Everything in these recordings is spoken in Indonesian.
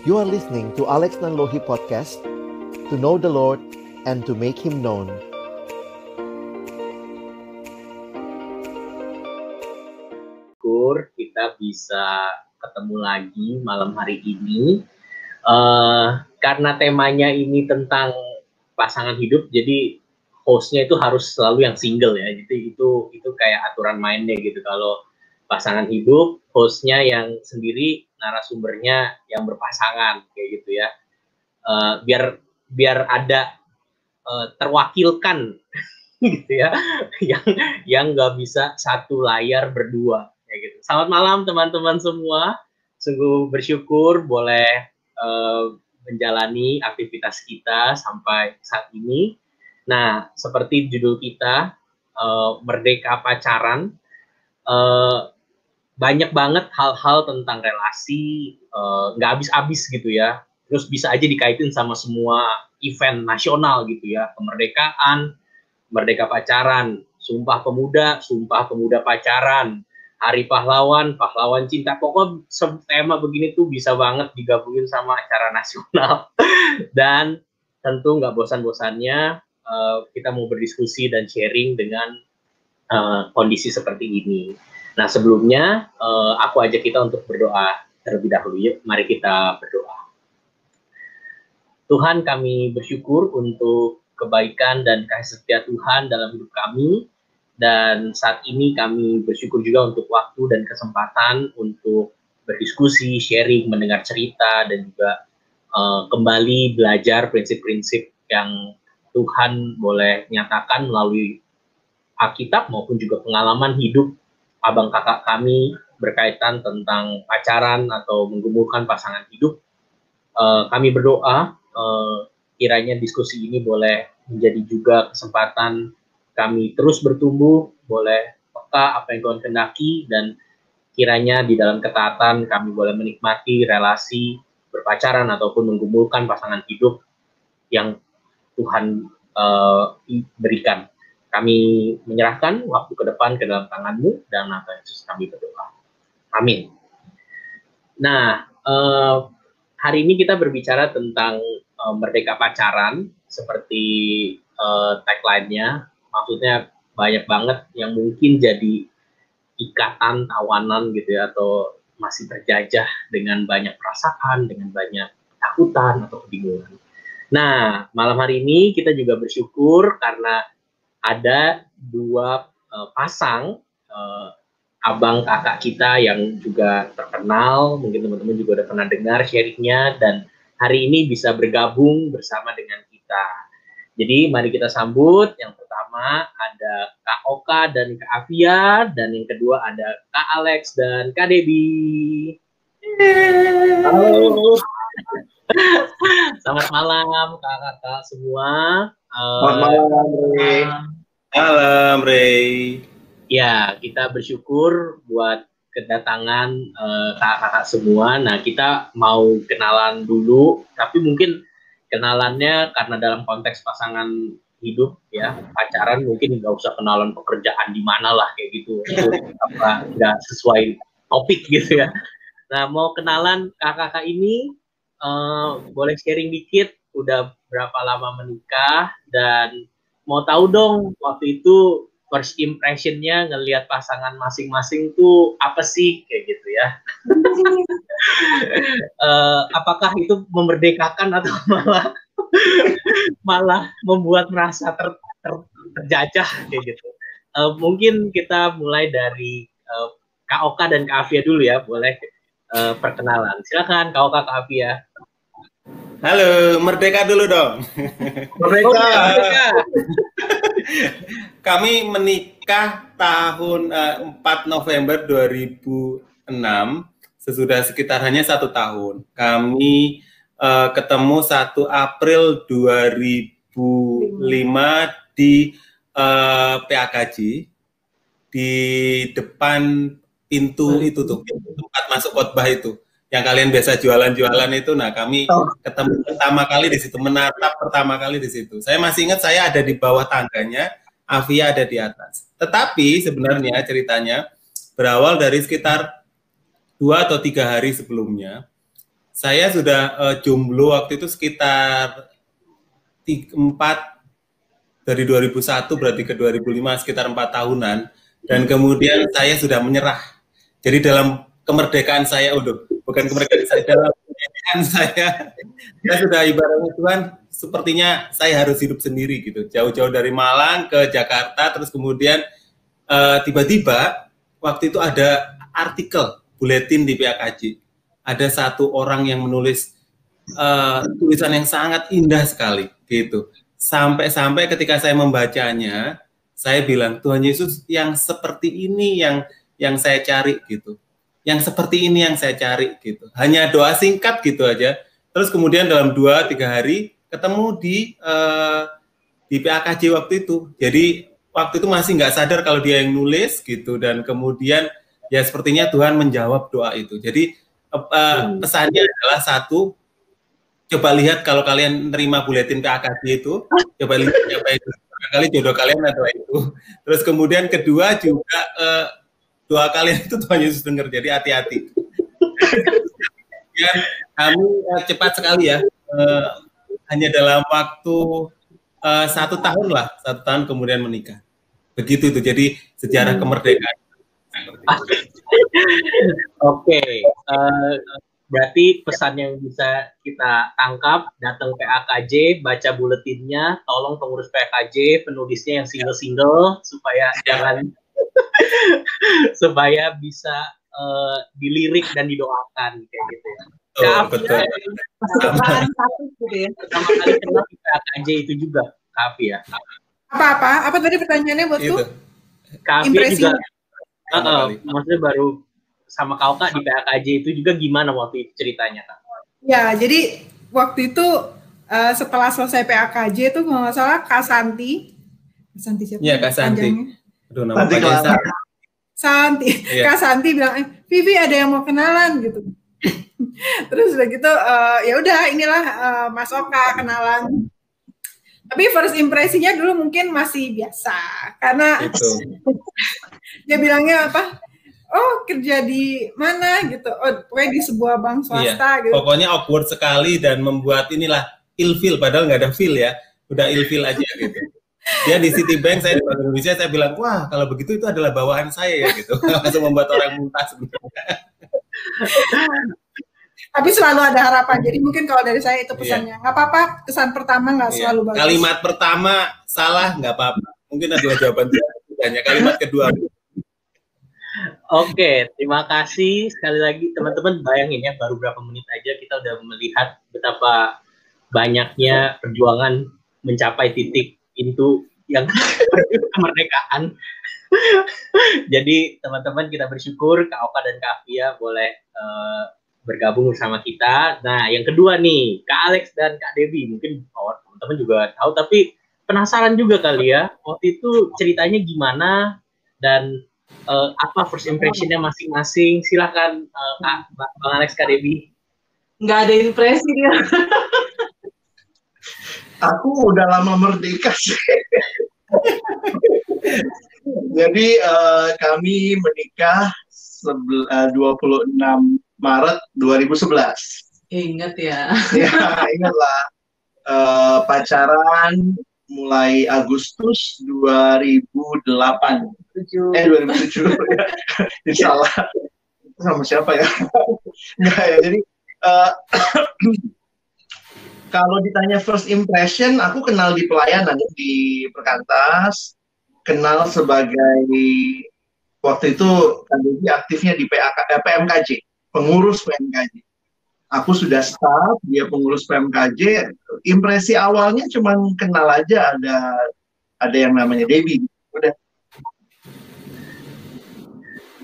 You are listening to Alex Nanlohi Podcast To know the Lord and to make Him known. Syukur kita bisa ketemu lagi malam hari ini. Uh, Karena temanya ini tentang pasangan hidup Jadi hostnya itu harus selalu yang single ya. Jadi itu itu kayak aturan mainnya gitu. Kalau pasangan hidup hostnya yang sendiri narasumbernya yang berpasangan kayak gitu ya. Uh, biar biar ada uh, terwakilkan gitu ya. Yang yang nggak bisa satu layar berdua kayak gitu. Selamat malam teman-teman semua. Sungguh bersyukur boleh uh, menjalani aktivitas kita sampai saat ini. Nah seperti judul kita uh, merdeka pacaran uh, banyak banget hal-hal tentang relasi eh, nggak uh, habis-habis gitu ya. Terus bisa aja dikaitin sama semua event nasional gitu ya. Kemerdekaan merdeka pacaran sumpah pemuda sumpah pemuda pacaran hari pahlawan pahlawan cinta. Pokok tema begini tuh bisa banget digabungin sama acara nasional. Dan tentu nggak bosan-bosannya uh, kita mau berdiskusi dan sharing dengan uh, kondisi seperti ini Nah sebelumnya uh, aku ajak kita untuk berdoa terlebih dahulu yuk. Mari kita berdoa. Tuhan kami bersyukur untuk kebaikan dan kasih setia Tuhan dalam hidup kami. Dan saat ini kami bersyukur juga untuk waktu dan kesempatan untuk berdiskusi, sharing, mendengar cerita, dan juga uh, kembali belajar prinsip-prinsip yang Tuhan boleh nyatakan melalui Alkitab maupun juga pengalaman hidup abang kakak kami berkaitan tentang pacaran atau menggumulkan pasangan hidup. Uh, kami berdoa uh, kiranya diskusi ini boleh menjadi juga kesempatan kami terus bertumbuh, boleh peka apa yang Tuhan kendaki dan kiranya di dalam ketaatan kami boleh menikmati relasi berpacaran ataupun menggumulkan pasangan hidup yang Tuhan uh, berikan. Kami menyerahkan waktu ke depan ke dalam tanganmu dan nama Yesus kami berdoa. Amin. Nah, eh, hari ini kita berbicara tentang eh, merdeka pacaran seperti eh, tagline-nya. Maksudnya banyak banget yang mungkin jadi ikatan tawanan gitu ya atau masih terjajah dengan banyak perasaan, dengan banyak ketakutan atau kebingungan. Nah, malam hari ini kita juga bersyukur karena ada dua uh, pasang uh, abang kakak kita yang juga terkenal, mungkin teman-teman juga udah pernah dengar sharingnya dan hari ini bisa bergabung bersama dengan kita. Jadi mari kita sambut yang pertama ada Kak Oka dan Kak Avia dan yang kedua ada Kak Alex dan Kak Debi. Halo. Selamat malam kakak-kakak semua. Selamat malam, Ray. Malam, Ray. Ya, kita bersyukur buat kedatangan uh, kakak-kakak semua. Nah, kita mau kenalan dulu, tapi mungkin kenalannya karena dalam konteks pasangan hidup ya pacaran mungkin nggak usah kenalan pekerjaan di mana lah kayak gitu apa nggak sesuai topik gitu ya nah mau kenalan kakak-kakak ini uh, boleh sharing dikit udah berapa lama menikah dan mau tahu dong waktu itu first impressionnya ngelihat pasangan masing-masing tuh apa sih kayak gitu ya. Uh, apakah itu memerdekakan atau malah malah membuat merasa ter, ter, terjajah kayak gitu. Uh, mungkin kita mulai dari uh, Kak Oka dan Kak Afia dulu ya boleh uh, perkenalan. Silakan Kak Oka Kak Afia Halo, merdeka dulu dong. Merdeka. merdeka. Kami menikah tahun uh, eh, 4 November 2006, sesudah sekitar hanya satu tahun. Kami uh, ketemu 1 April 2005 di uh, eh, PAKJ di depan pintu itu tuh, tempat masuk khotbah itu yang kalian biasa jualan-jualan itu, nah kami oh. ketemu pertama kali di situ, menatap pertama kali di situ. Saya masih ingat saya ada di bawah tangganya, Avia ada di atas. Tetapi sebenarnya ceritanya berawal dari sekitar dua atau tiga hari sebelumnya, saya sudah uh, jomblo waktu itu sekitar empat dari 2001 berarti ke 2005 sekitar empat tahunan dan kemudian saya sudah menyerah. Jadi dalam kemerdekaan saya, udah bukan kemerdekaan saya dalam kemerdekaan saya, saya sudah ibaratnya Tuhan, sepertinya saya harus hidup sendiri gitu, jauh-jauh dari Malang ke Jakarta, terus kemudian eh, tiba-tiba uh, waktu itu ada artikel buletin di PAKJ, ada satu orang yang menulis uh, tulisan yang sangat indah sekali gitu. Sampai-sampai ketika saya membacanya, saya bilang Tuhan Yesus yang seperti ini yang yang saya cari gitu, yang seperti ini yang saya cari gitu. Hanya doa singkat gitu aja. Terus kemudian dalam dua tiga hari ketemu di uh, di PAKJ waktu itu. Jadi waktu itu masih nggak sadar kalau dia yang nulis gitu dan kemudian ya sepertinya Tuhan menjawab doa itu. Jadi uh, pesannya adalah satu coba lihat kalau kalian nerima buletin PAKD itu, coba lihat siapa itu. Kali jodoh kalian adalah itu. Terus kemudian kedua juga uh, doa kalian itu Tuhan Yesus dengar, jadi hati-hati. Dan kami uh, cepat sekali ya, uh, hanya dalam waktu uh, satu tahun lah, satu tahun kemudian menikah. Begitu itu, jadi sejarah hmm. kemerdekaan. Oke, okay. uh, Berarti pesan yang bisa kita tangkap, datang PAKJ, baca buletinnya, tolong pengurus PAKJ, penulisnya yang single-single, supaya ya. jangan, supaya bisa uh, dilirik dan didoakan, kayak gitu ya. Oh, nah, betul. Ya, gitu ya. Pertama kali kenal di PAKJ itu juga, Kavi ya. Apa-apa? Apa tadi pertanyaannya buat tuh? Kavi juga, uh, maksudnya baru sama kak di PAKJ itu juga gimana waktu itu ceritanya kak? Ya, jadi waktu itu uh, setelah selesai PAKJ itu kalau nggak salah Kak Santi, Kak Santi siapa? Iya Kak Santi. Aduh nama Santi, Santi. Iya. Kak Santi bilang, eh, Vivi ada yang mau kenalan gitu. Terus udah gitu, uh, ya udah inilah uh, Mas Oka kenalan. Tapi first impresinya dulu mungkin masih biasa karena dia bilangnya apa? oh kerja di mana gitu oh pokoknya di sebuah bank swasta iya. gitu pokoknya awkward sekali dan membuat inilah ilfil padahal nggak ada feel ya udah ilfil aja gitu dia di Citibank saya di Bank Indonesia saya bilang wah kalau begitu itu adalah bawaan saya ya gitu. Langsung membuat orang muntah sebenarnya. Tapi selalu ada harapan. Jadi mungkin kalau dari saya itu pesannya nggak iya. apa-apa kesan pertama nggak iya. selalu bagus. Kalimat pertama salah nggak apa-apa. Mungkin adalah jawaban hanya kalimat kedua. Oke, terima kasih sekali lagi teman-teman. Bayangin ya, baru berapa menit aja kita udah melihat betapa banyaknya perjuangan mencapai titik itu yang kemerdekaan. Jadi teman-teman kita bersyukur Kak Oka dan Kak Afia boleh uh, bergabung bersama kita. Nah, yang kedua nih, Kak Alex dan Kak Devi mungkin oh, teman-teman juga tahu tapi penasaran juga kali ya. Waktu itu ceritanya gimana dan uh, apa first impressionnya masing-masing? Silakan uh, Kak, Bang Alex Kak Debbie. Nggak ada impresi dia. Aku udah lama merdeka sih. Jadi uh, kami menikah uh, 26 Maret 2011. Ingat ya. ya, ingatlah. Uh, pacaran mulai Agustus 2008. 7. Eh 2007. ya. salah. Sama siapa ya? Enggak ya. Jadi uh, kalau ditanya first impression, aku kenal di pelayanan di perkantas, kenal sebagai waktu itu kan aktifnya di PAK, eh, PMKJ, pengurus PMKJ aku sudah staff, dia pengurus PMKJ. Impresi awalnya cuma kenal aja ada ada yang namanya Debbie. Udah.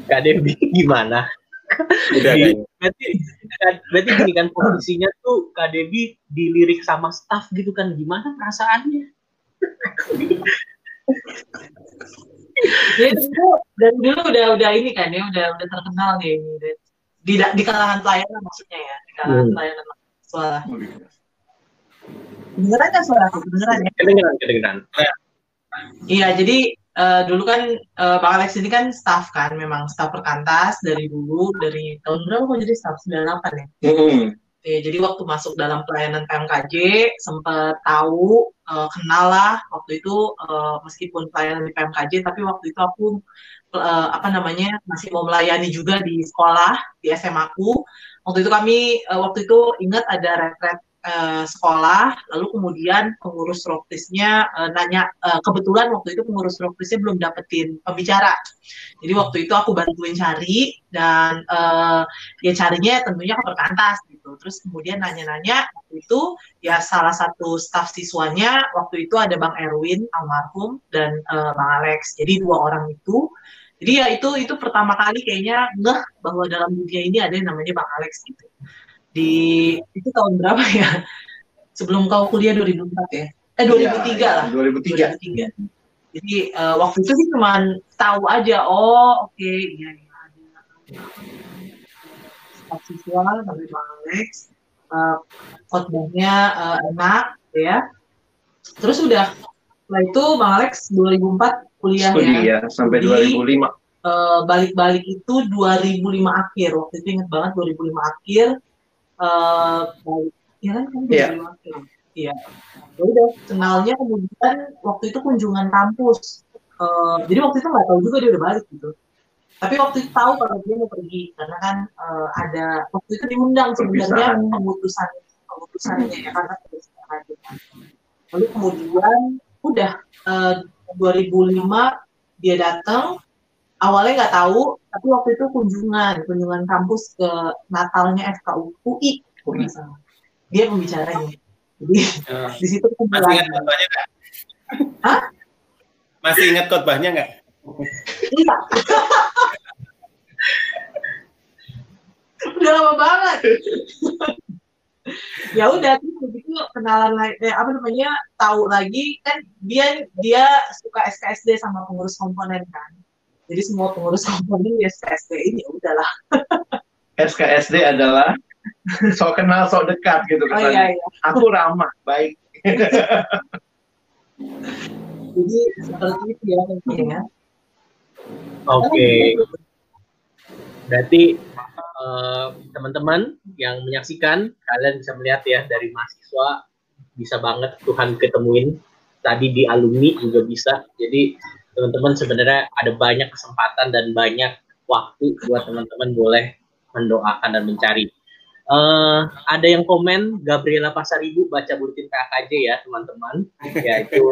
Kak Debbie gimana? Udah kan? Berarti, berarti gini kan posisinya tuh Kak Debbie dilirik sama staff gitu kan gimana perasaannya? Jadi dari dulu udah udah ini kan ya udah udah terkenal nih di di kalangan pelayanan maksudnya ya di kalangan hmm. pelayanan suara kedengeran kan suara aku kedengeran ya kedengeran kedengeran iya jadi uh, dulu kan uh, Pak Alex ini kan staff kan memang staff perkantas dari dulu dari tahun berapa kok jadi staff 98 ya hmm. Ya, jadi waktu masuk dalam pelayanan PMKJ sempat tahu uh, kenal lah waktu itu uh, meskipun pelayanan di PMKJ tapi waktu itu aku uh, apa namanya masih mau melayani juga di sekolah di SMA aku. Waktu itu kami uh, waktu itu ingat ada retret uh, sekolah, lalu kemudian pengurus roktisnya uh, nanya, uh, kebetulan waktu itu pengurus roktisnya belum dapetin pembicara. Jadi waktu itu aku bantuin cari dan uh, ya carinya tentunya ke perkantas gitu. Terus kemudian nanya-nanya waktu itu ya salah satu staf siswanya waktu itu ada Bang Erwin almarhum dan uh, Bang Alex. Jadi dua orang itu jadi ya itu itu pertama kali kayaknya ngeh bahwa dalam dunia ini ada yang namanya Bang Alex gitu di itu tahun berapa ya? Sebelum kau kuliah 2004 ya? Eh 2003 ya, lah. 2003. 2003. Jadi uh, waktu itu sih cuma tahu aja, oh oke, okay, iya iya ada staf siswa dari Bang Alex, uh, khotbahnya uh, enak, ya. Terus udah, setelah itu Bang Alex 2004 kuliah Studi, ya, sampai Jadi, 2005 balik-balik uh, itu 2005 akhir waktu itu inget banget 2005 akhir uh, ya kan kan yeah. Iya. Ya udah kenalnya kemudian waktu itu kunjungan kampus. Uh, jadi waktu itu nggak tahu juga dia udah balik gitu. Tapi waktu itu tahu kalau dia mau pergi karena kan uh, ada waktu itu diundang sebenarnya pemutusan pemutusannya ya karena Lalu kemudian udah uh, 2005 dia datang awalnya nggak tahu tapi waktu itu kunjungan kunjungan kampus ke Natalnya FKU UI UI dia pembicaranya. Jadi uh, di situ masih ingat khotbahnya nggak? Hah? masih ingat khotbahnya nggak? Iya. Udah lama banget. Ya udah terus begitu kenalan lagi eh, apa namanya tahu lagi kan dia dia suka SKSD sama pengurus komponen kan jadi semua pengurus komponen ya SKSD ini ya udahlah. SKSD adalah sok kenal sok dekat gitu Oh, iya, iya. Aku ramah, baik. Jadi seperti itu ya ya. Oke. Okay. Berarti uh, teman-teman yang menyaksikan kalian bisa melihat ya dari mahasiswa bisa banget Tuhan ketemuin tadi di alumni juga bisa. Jadi teman-teman sebenarnya ada banyak kesempatan dan banyak waktu buat teman-teman boleh mendoakan dan mencari. Uh, ada yang komen Gabriela Pasaribu baca buletin KKJ ya teman-teman ya itu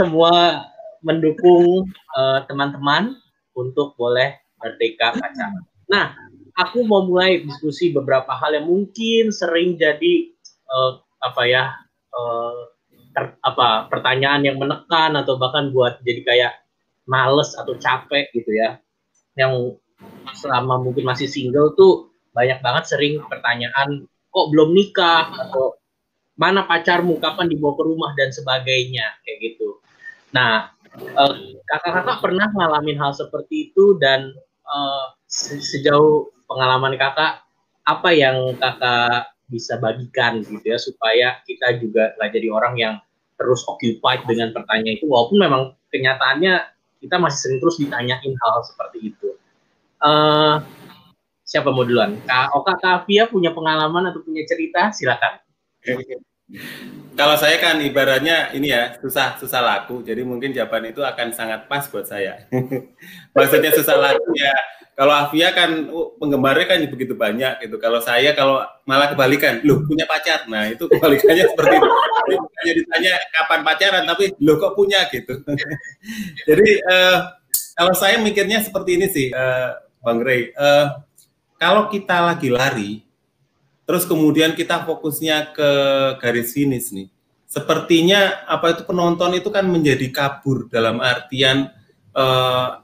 semua mendukung eh, teman-teman uh, untuk boleh merdeka pacaran. Nah, aku mau mulai diskusi beberapa hal yang mungkin sering jadi uh, apa ya uh, ter, apa pertanyaan yang menekan atau bahkan buat jadi kayak males atau capek gitu ya. Yang selama mungkin masih single tuh banyak banget sering pertanyaan kok belum nikah? atau mana pacarmu? Kapan dibawa ke rumah? dan sebagainya kayak gitu. Nah eh, kakak-kakak pernah ngalamin hal seperti itu dan uh, sejauh pengalaman kakak apa yang kakak bisa bagikan gitu ya supaya kita juga nggak jadi orang yang terus occupied dengan pertanyaan itu walaupun memang kenyataannya kita masih sering terus ditanyain hal seperti itu. Uh, siapa mau duluan? Kak Oka Kavia punya pengalaman atau punya cerita? Silakan. Kalau saya kan ibaratnya ini ya susah susah laku, jadi mungkin jawaban itu akan sangat pas buat saya. Maksudnya susah laku ya kalau Afia kan oh, penggemarnya kan begitu banyak gitu. Kalau saya kalau malah kebalikan, loh punya pacar. Nah itu kebalikannya seperti itu. Jadi ditanya kapan pacaran, tapi loh kok punya gitu. Jadi uh, kalau saya mikirnya seperti ini sih, uh, Bang Ray. Uh, kalau kita lagi lari, terus kemudian kita fokusnya ke garis finish nih, sepertinya apa itu penonton itu kan menjadi kabur dalam artian uh,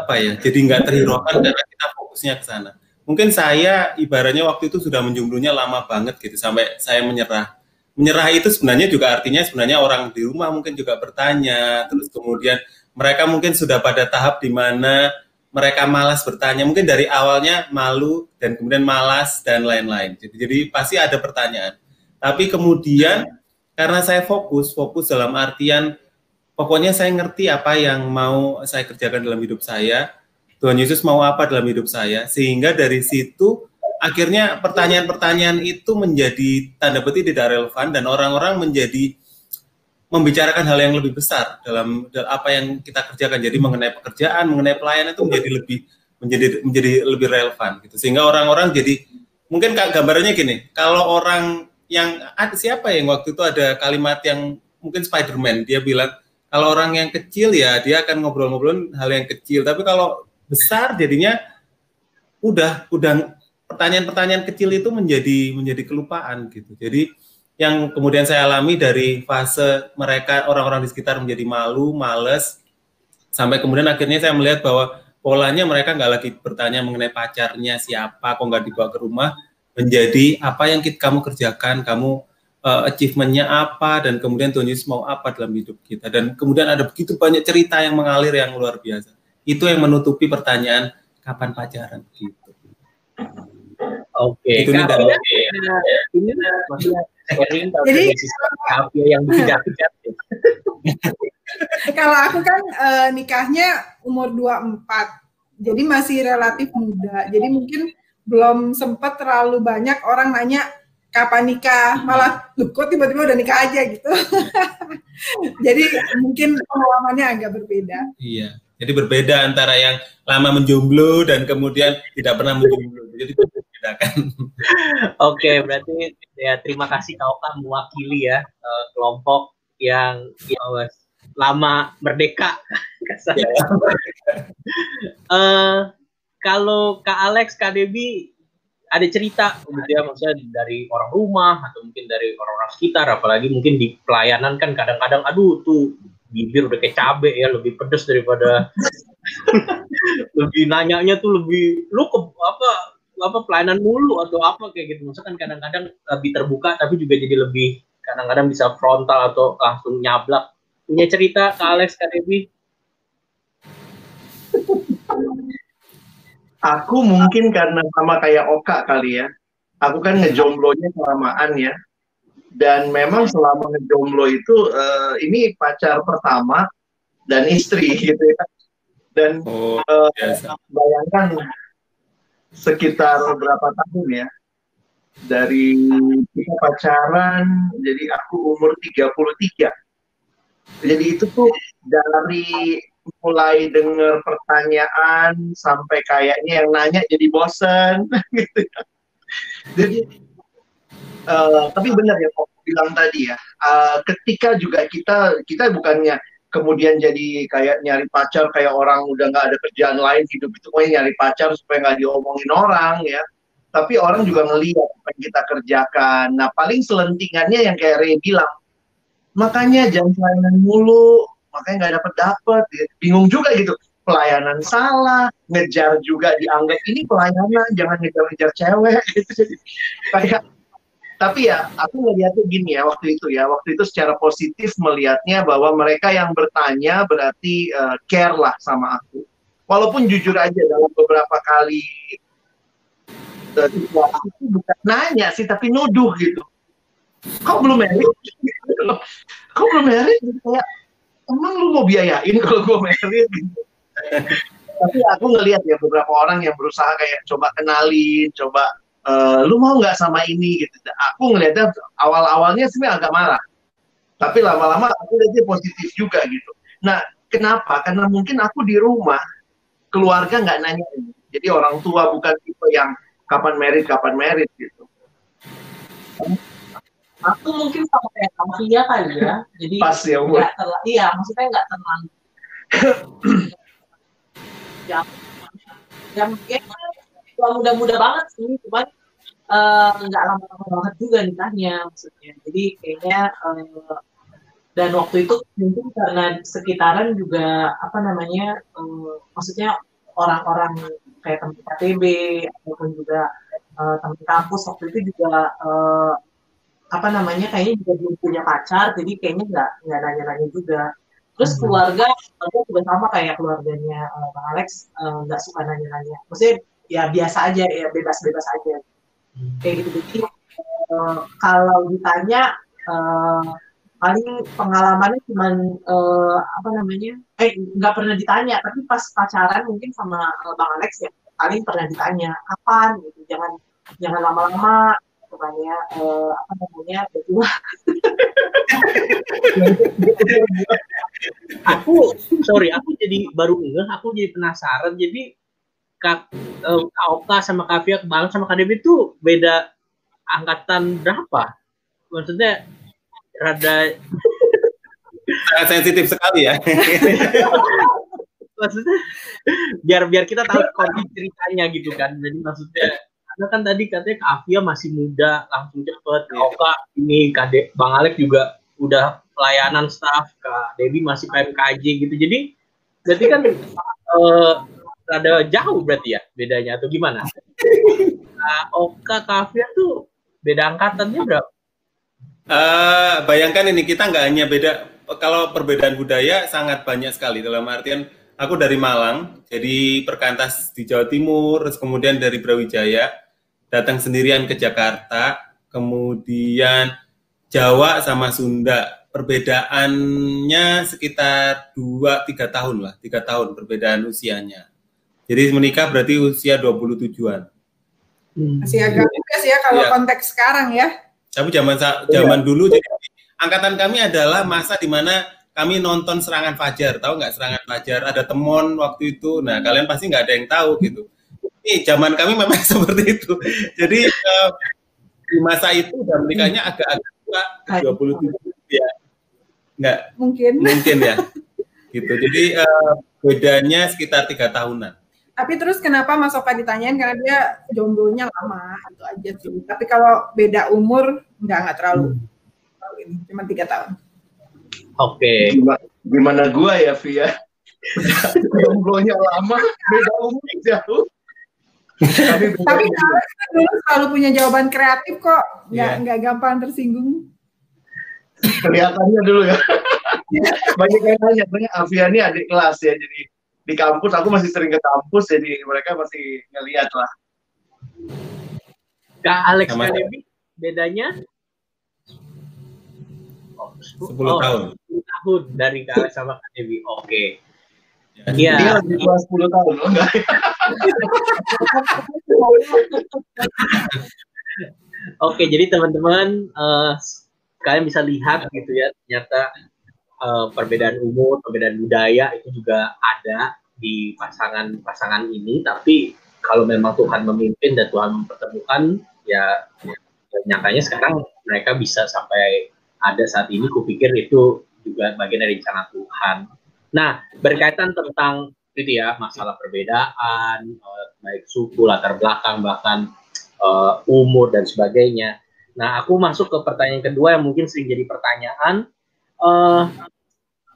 apa ya jadi nggak terhiraukan karena kita fokusnya ke sana. Mungkin saya ibaratnya waktu itu sudah menjumlahnya lama banget gitu sampai saya menyerah. Menyerah itu sebenarnya juga artinya sebenarnya orang di rumah mungkin juga bertanya terus kemudian mereka mungkin sudah pada tahap di mana mereka malas bertanya. Mungkin dari awalnya malu dan kemudian malas dan lain-lain. Jadi, jadi pasti ada pertanyaan. Tapi kemudian karena saya fokus fokus dalam artian pokoknya saya ngerti apa yang mau saya kerjakan dalam hidup saya. Tuhan Yesus mau apa dalam hidup saya. Sehingga dari situ akhirnya pertanyaan-pertanyaan itu menjadi tanda petik tidak relevan dan orang-orang menjadi membicarakan hal yang lebih besar dalam, dalam apa yang kita kerjakan. Jadi mengenai pekerjaan, mengenai pelayanan itu menjadi lebih menjadi menjadi lebih relevan gitu. Sehingga orang-orang jadi mungkin gambarannya gini, kalau orang yang siapa yang waktu itu ada kalimat yang mungkin Spiderman dia bilang kalau orang yang kecil ya dia akan ngobrol-ngobrol hal yang kecil, tapi kalau besar jadinya udah udah pertanyaan-pertanyaan kecil itu menjadi menjadi kelupaan gitu. Jadi yang kemudian saya alami dari fase mereka orang-orang di sekitar menjadi malu, males, sampai kemudian akhirnya saya melihat bahwa polanya mereka nggak lagi bertanya mengenai pacarnya siapa, kok nggak dibawa ke rumah, menjadi apa yang kita, kamu kerjakan, kamu uh, achievementnya apa, dan kemudian Tuhan Yesus mau apa dalam hidup kita. Dan kemudian ada begitu banyak cerita yang mengalir yang luar biasa. Itu yang menutupi pertanyaan kapan pacaran gitu. Oke, okay. itu nih dari ini jadi apa yang tidak Kalau aku kan uh, nikahnya umur 24. Jadi masih relatif muda. Jadi mungkin belum sempat terlalu banyak orang nanya kapan nikah? Malah lu kok tiba-tiba udah nikah aja? gitu. Jadi mungkin pengalamannya agak berbeda. Iya. Jadi berbeda antara yang lama menjomblo dan kemudian tidak pernah menjomblo. Jadi bedakan oke okay, berarti ya terima kasih kau kan mewakili ya uh, kelompok yang ya, lama merdeka. Uh, kalau Kak Alex, Kak Debi ada cerita gitu ya maksudnya dari orang rumah atau mungkin dari orang-orang sekitar apalagi mungkin di pelayanan kan kadang-kadang aduh tuh bibir udah kayak cabe ya lebih pedes daripada lebih nanyanya tuh lebih lu ke apa apa pelayanan mulu atau apa kayak gitu. Maksudnya kan kadang-kadang lebih terbuka tapi juga jadi lebih kadang-kadang bisa frontal atau langsung nyablak. Punya cerita ke Alex Kak Debi Aku mungkin karena sama kayak Oka kali ya. Aku kan ngejomblonya kelamaan ya. Dan memang selama ngejomblo itu uh, ini pacar pertama dan istri gitu ya. Dan oh, uh, bayangkan sekitar berapa tahun ya. Dari kita pacaran, jadi aku umur 33. Jadi itu tuh dari mulai dengar pertanyaan sampai kayaknya yang nanya jadi bosen gitu ya. Jadi uh, tapi benar ya kok bilang tadi ya, uh, ketika juga kita kita bukannya kemudian jadi kayak nyari pacar kayak orang udah nggak ada kerjaan lain hidup itu pokoknya nyari pacar supaya nggak diomongin orang ya tapi orang juga ngelihat apa yang kita kerjakan nah paling selentingannya yang kayak Ray bilang makanya jangan mulu makanya nggak dapat dapat gitu. bingung juga gitu. Pelayanan salah ngejar juga dianggap ini pelayanan jangan ngejar-ngejar cewek. Gitu. Kayak tapi ya aku melihatnya gini ya waktu itu ya. Waktu itu secara positif melihatnya bahwa mereka yang bertanya berarti uh, care lah sama aku. Walaupun jujur aja dalam beberapa kali situasi itu bukan nanya sih tapi nuduh gitu. Kau belum married? Kau belum married? Kayak emang lu mau biayain kalau gue gitu. tapi aku ngelihat ya beberapa orang yang berusaha kayak coba kenalin coba uh, lu mau nggak sama ini gitu. Aku ngelihatnya awal-awalnya sih agak marah. Tapi lama-lama aku lihatnya positif juga gitu. Nah kenapa? Karena mungkin aku di rumah keluarga nggak nanya jadi orang tua bukan tipe yang kapan merit kapan merit gitu aku mungkin sama kayak Kampia kali ya. Jadi pas ya umur iya maksudnya nggak terlalu ya. Ya mungkin tua muda-muda banget sih cuman eh, nggak uh, lama-lama banget juga nikahnya maksudnya. Jadi kayaknya uh, dan waktu itu mungkin karena sekitaran juga apa namanya uh, maksudnya orang-orang kayak teman KTB ataupun juga uh, teman kampus waktu itu juga uh, apa namanya kayaknya juga belum punya pacar jadi kayaknya nggak nggak nanya-nanya juga. Terus hmm. keluarga keluarga juga sama kayak keluarganya uh, bang Alex eh, nggak uh, suka nanya-nanya. Maksudnya ya biasa aja ya bebas-bebas aja. Hmm. kayak gitu jadi uh, kalau ditanya uh, paling pengalamannya cuma uh, apa namanya eh nggak pernah ditanya tapi pas pacaran mungkin sama uh, bang Alex ya paling pernah ditanya kapan? Gitu jangan jangan lama-lama supaya uh, apa namanya berdua aku sorry aku jadi baru enggak aku jadi penasaran jadi kak uh, kak Oka sama kak Fia kebalan sama kak Debbie tuh beda angkatan berapa? Maksudnya rada sangat sensitif sekali ya. Maksudnya biar biar kita tahu kondisi ceritanya gitu kan jadi maksudnya karena kan tadi katanya Kak Afia masih muda langsung cepet. Kak iya. Oka ini Kak Bang Alex juga udah pelayanan staff Kak Dewi masih PMKJ gitu. Jadi berarti kan uh, ada jauh berarti ya bedanya atau gimana? Kak Oka Kak Afia tuh beda angkatannya berapa? Uh, bayangkan ini kita nggak hanya beda kalau perbedaan budaya sangat banyak sekali. Dalam artian aku dari Malang jadi perkantas di Jawa Timur terus kemudian dari Brawijaya datang sendirian ke Jakarta kemudian Jawa sama Sunda perbedaannya sekitar 2 3 tahun lah 3 tahun perbedaan usianya jadi menikah berarti usia 27-an masih agak juga sih ya kalau ya. konteks sekarang ya tapi zaman zaman iya. dulu jadi angkatan kami adalah masa di mana kami nonton serangan fajar, tahu nggak serangan fajar? Ada temon waktu itu. Nah, kalian pasti nggak ada yang tahu gitu. Ini zaman kami memang seperti itu. Jadi uh, di masa itu dan menikahnya agak-agak tua, 27 ya. Nggak mungkin. Mungkin ya. gitu. Jadi uh, bedanya sekitar tiga tahunan. Tapi terus kenapa Mas Oka ditanyain karena dia jomblonya lama itu aja sih. Tapi kalau beda umur nggak nggak terlalu hmm. ini cuma tiga tahun. Oke. Okay. Gimana, gimana gua ya Via? jomblonya lama beda umur jauh. Tapi tapi dulu selalu punya jawaban kreatif kok. Nggak yeah. nggak gampang tersinggung. Kelihatannya dulu ya. Banyak yang nanya banyak Avia ini adik kelas ya jadi di kampus aku masih sering ke kampus jadi mereka masih ngeliat lah. Kak Alex Sama Debbie bedanya? Oh, 10 oh, tahun. 10 tahun dari Kak Alex sama Kak Debbie. Oke. okay. Iya. Dia lebih tua 10 tahun, enggak? Oke, jadi teman-teman uh, kalian bisa lihat gitu ya, ternyata uh, perbedaan umur, perbedaan budaya itu juga ada di pasangan-pasangan ini. Tapi kalau memang Tuhan memimpin dan Tuhan mempertemukan, ya, ya nyatanya sekarang mereka bisa sampai ada saat ini. Kupikir itu juga bagian dari rencana Tuhan. Nah, berkaitan tentang itu ya masalah perbedaan, uh, baik suku, latar belakang, bahkan uh, umur dan sebagainya. Nah, aku masuk ke pertanyaan kedua yang mungkin sering jadi pertanyaan. Uh,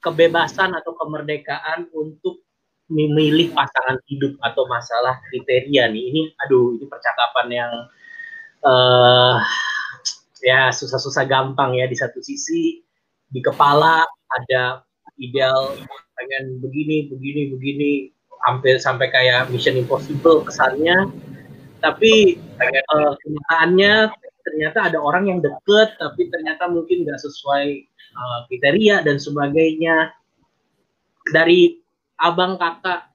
kebebasan atau kemerdekaan untuk memilih pasangan hidup atau masalah kriteria nih ini aduh ini percakapan yang uh, ya susah-susah gampang ya di satu sisi di kepala ada ideal pengen begini begini begini hampir sampai kayak mission impossible kesannya. Tapi uh, kenyataannya ternyata ada orang yang deket tapi ternyata mungkin nggak sesuai uh, kriteria dan sebagainya. Dari abang kakak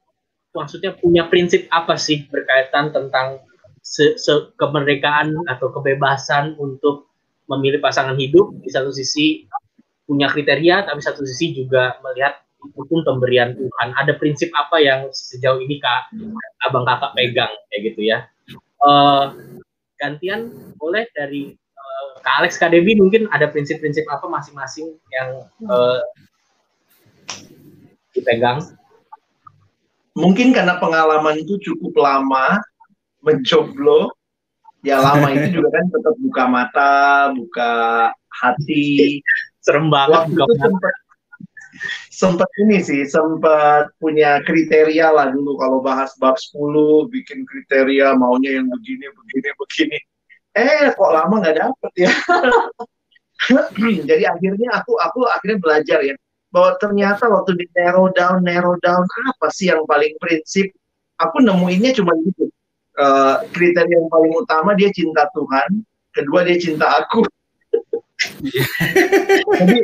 maksudnya punya prinsip apa sih berkaitan tentang se, se kemerdekaan atau kebebasan untuk memilih pasangan hidup di satu sisi punya kriteria tapi satu sisi juga melihat hukum pemberian Tuhan ada prinsip apa yang sejauh ini kak abang kakak pegang kayak gitu ya uh, gantian boleh dari Kak Alex, Kak Devi mungkin ada prinsip-prinsip apa masing-masing yang uh, dipegang? Mungkin karena pengalaman itu cukup lama mencoba, ya lama itu juga kan tetap buka mata, buka hati. Serem banget. Waktu itu sempat, sempat ini sih, sempat punya kriteria lah dulu kalau bahas bab 10, bikin kriteria maunya yang begini, begini, begini. Eh kok lama nggak dapet ya? Jadi akhirnya aku aku akhirnya belajar ya bahwa ternyata waktu di narrow down narrow down apa sih yang paling prinsip? Aku nemuinnya cuma gitu. Uh, kriteria yang paling utama dia cinta Tuhan kedua dia cinta aku jadi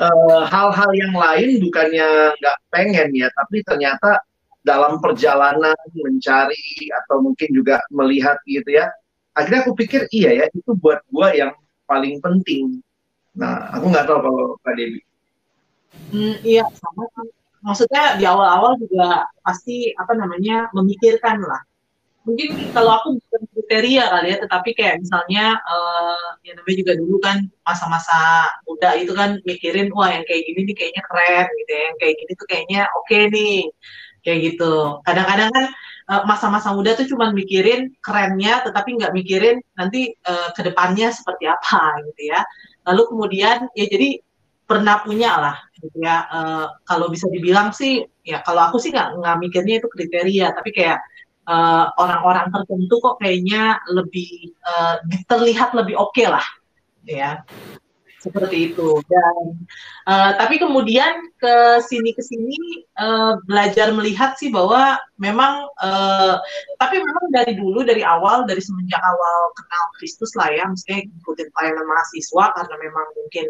eh, hal-hal yang lain bukannya nggak pengen ya tapi ternyata dalam perjalanan mencari atau mungkin juga melihat gitu ya. Akhirnya aku pikir iya ya itu buat gua yang paling penting. Nah, aku nggak tahu kalau Kak Dewi. Hmm, iya sama. Maksudnya di awal-awal juga pasti apa namanya memikirkan lah mungkin kalau aku bukan kriteria kali ya, tetapi kayak misalnya uh, ya namanya juga dulu kan masa-masa muda itu kan mikirin wah yang kayak gini nih kayaknya keren gitu ya, yang kayak gini tuh kayaknya oke okay nih kayak gitu. Kadang-kadang kan uh, masa-masa muda tuh cuma mikirin kerennya, tetapi nggak mikirin nanti uh, ke depannya seperti apa gitu ya. Lalu kemudian ya jadi pernah punya lah gitu ya. Uh, kalau bisa dibilang sih ya kalau aku sih nggak nggak mikirnya itu kriteria, tapi kayak eh, orang-orang tertentu kok kayaknya lebih uh, terlihat lebih oke okay lah ya. Seperti itu. Dan uh, tapi kemudian ke sini ke sini uh, belajar melihat sih bahwa memang uh, tapi memang dari dulu dari awal dari semenjak awal kenal Kristus lah ya mesti ikutin pelayanan mahasiswa karena memang mungkin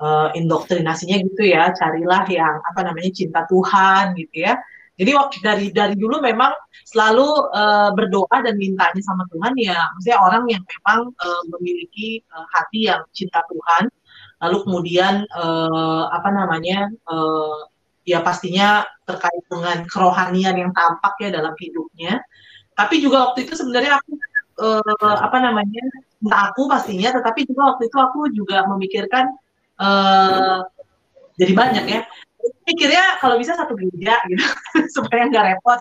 uh, indoktrinasinya gitu ya carilah yang apa namanya cinta Tuhan gitu ya jadi waktu dari dari dulu memang selalu uh, berdoa dan mintanya sama Tuhan ya, maksudnya orang yang memang uh, memiliki uh, hati yang cinta Tuhan, lalu kemudian uh, apa namanya uh, ya pastinya terkait dengan kerohanian yang tampak ya dalam hidupnya. Tapi juga waktu itu sebenarnya aku uh, apa namanya entah aku pastinya, tetapi juga waktu itu aku juga memikirkan uh, jadi banyak ya pikirnya kalau bisa satu gereja gitu supaya nggak repot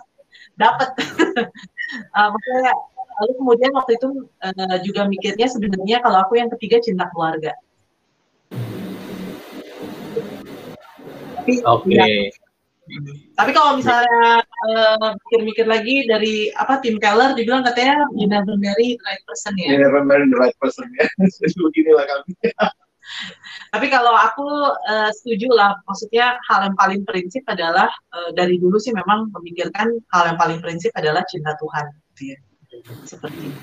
dapat uh, maksudnya lalu kemudian waktu itu uh, juga mikirnya sebenarnya kalau aku yang ketiga cinta keluarga. Oke. okay. ya. tapi kalau misalnya mikir-mikir uh, lagi dari apa tim Keller dibilang katanya you never marry the right person ya. You never marry the right person ya. Beginilah kami tapi kalau aku uh, setuju lah, maksudnya hal yang paling prinsip adalah uh, dari dulu sih memang memikirkan hal yang paling prinsip adalah cinta Tuhan. Gitu ya. Seperti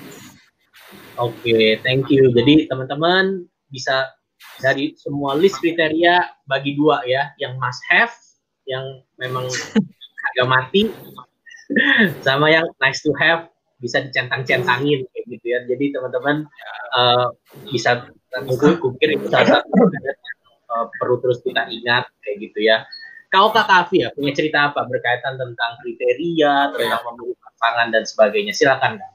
Oke, okay, thank you. Jadi teman-teman bisa dari semua list kriteria bagi dua ya, yang must have, yang memang agak mati, sama yang nice to have bisa dicentang-centangin kayak gitu ya. Jadi teman-teman uh, bisa mungkin kupir itu salah satu uh, perlu terus kita ingat kayak gitu ya. Kau Kak Kavi ya punya cerita apa berkaitan tentang kriteria, tentang memilih pasangan dan sebagainya. Silakan Kak.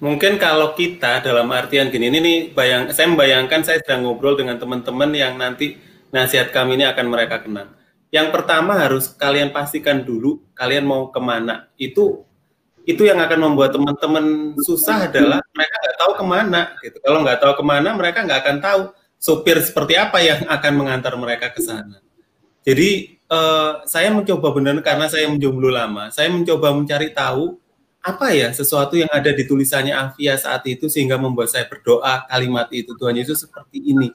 Mungkin kalau kita dalam artian gini, ini nih bayang, saya membayangkan saya sedang ngobrol dengan teman-teman yang nanti nasihat kami ini akan mereka kenang. Yang pertama harus kalian pastikan dulu kalian mau ke mana. Itu itu yang akan membuat teman-teman susah adalah mereka nggak tahu ke mana gitu. Kalau nggak tahu ke mana, mereka nggak akan tahu sopir seperti apa yang akan mengantar mereka ke sana. Jadi uh, saya mencoba benar karena saya menjomblo lama, saya mencoba mencari tahu apa ya sesuatu yang ada di tulisannya Afia saat itu sehingga membuat saya berdoa kalimat itu Tuhan Yesus seperti ini.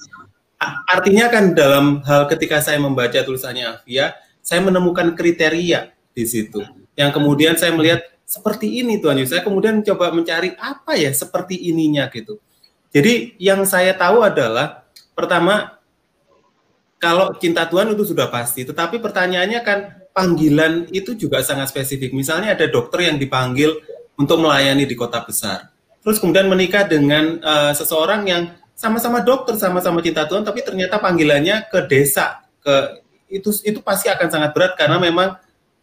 Artinya kan dalam hal ketika saya membaca tulisannya Afia, saya menemukan kriteria di situ. Yang kemudian saya melihat seperti ini Tuhan Yesus. Saya kemudian mencoba mencari apa ya seperti ininya gitu. Jadi yang saya tahu adalah pertama kalau cinta Tuhan itu sudah pasti, tetapi pertanyaannya kan panggilan itu juga sangat spesifik. Misalnya ada dokter yang dipanggil untuk melayani di kota besar. Terus kemudian menikah dengan uh, seseorang yang sama-sama dokter, sama-sama cinta Tuhan, tapi ternyata panggilannya ke desa, ke itu itu pasti akan sangat berat karena memang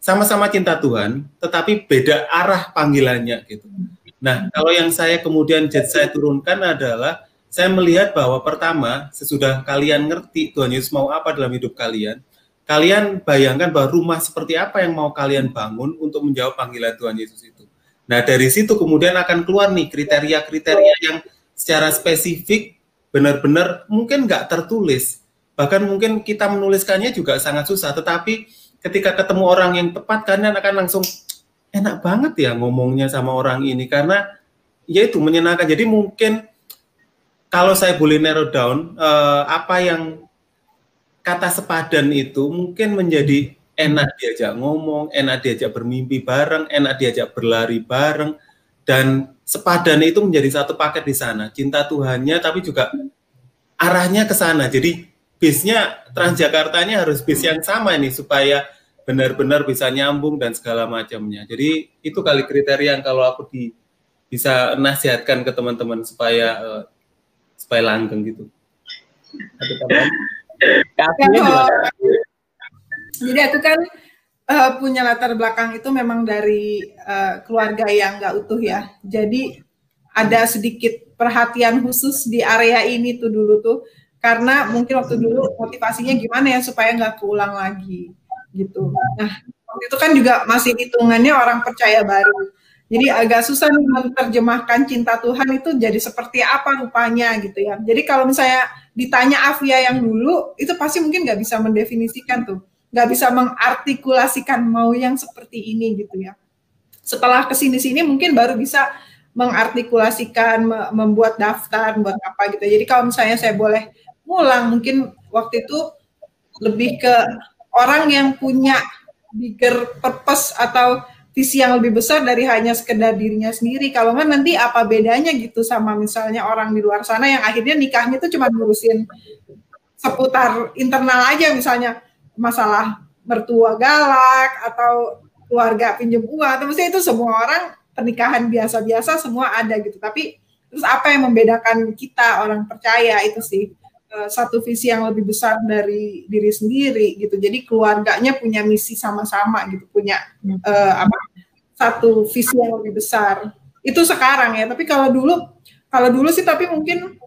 sama-sama cinta Tuhan, tetapi beda arah panggilannya gitu. Nah, kalau yang saya kemudian saya turunkan adalah saya melihat bahwa pertama, sesudah kalian ngerti Tuhan Yesus mau apa dalam hidup kalian, kalian bayangkan bahwa rumah seperti apa yang mau kalian bangun untuk menjawab panggilan Tuhan Yesus itu. Nah, dari situ kemudian akan keluar nih kriteria-kriteria yang secara spesifik benar-benar mungkin nggak tertulis. Bahkan mungkin kita menuliskannya juga sangat susah, tetapi ketika ketemu orang yang tepat kalian akan langsung enak banget ya ngomongnya sama orang ini karena ya itu menyenangkan. Jadi mungkin kalau saya boleh narrow down uh, apa yang kata sepadan itu mungkin menjadi enak diajak ngomong, enak diajak bermimpi bareng, enak diajak berlari bareng dan sepadan itu menjadi satu paket di sana. Cinta Tuhannya tapi juga arahnya ke sana. Jadi bisnya Transjakartanya harus bis yang sama nih supaya benar-benar bisa nyambung dan segala macamnya. Jadi itu kali kriteria yang kalau aku di bisa nasihatkan ke teman-teman supaya uh, supaya langgeng gitu. Jadi aku kan uh, punya latar belakang itu memang dari uh, keluarga yang nggak utuh ya. Jadi ada sedikit perhatian khusus di area ini tuh dulu tuh karena mungkin waktu dulu motivasinya gimana ya supaya nggak keulang lagi gitu. Nah waktu itu kan juga masih hitungannya orang percaya baru. Jadi agak susah menerjemahkan cinta Tuhan itu jadi seperti apa rupanya gitu ya. Jadi kalau misalnya ditanya Afia yang dulu, itu pasti mungkin nggak bisa mendefinisikan tuh, nggak bisa mengartikulasikan mau yang seperti ini gitu ya. Setelah ke sini-sini mungkin baru bisa mengartikulasikan, membuat daftar, buat apa gitu. Jadi kalau misalnya saya boleh ngulang, mungkin waktu itu lebih ke orang yang punya bigger purpose atau visi yang lebih besar dari hanya sekedar dirinya sendiri. Kalau nggak nanti apa bedanya gitu sama misalnya orang di luar sana yang akhirnya nikahnya itu cuma ngurusin seputar internal aja misalnya masalah mertua galak atau keluarga pinjam uang misalnya itu semua orang pernikahan biasa-biasa semua ada gitu. Tapi terus apa yang membedakan kita orang percaya itu sih eh, satu visi yang lebih besar dari diri sendiri gitu. Jadi keluarganya punya misi sama-sama gitu, punya uh, apa satu visi yang lebih besar. Itu sekarang ya, tapi kalau dulu kalau dulu sih tapi mungkin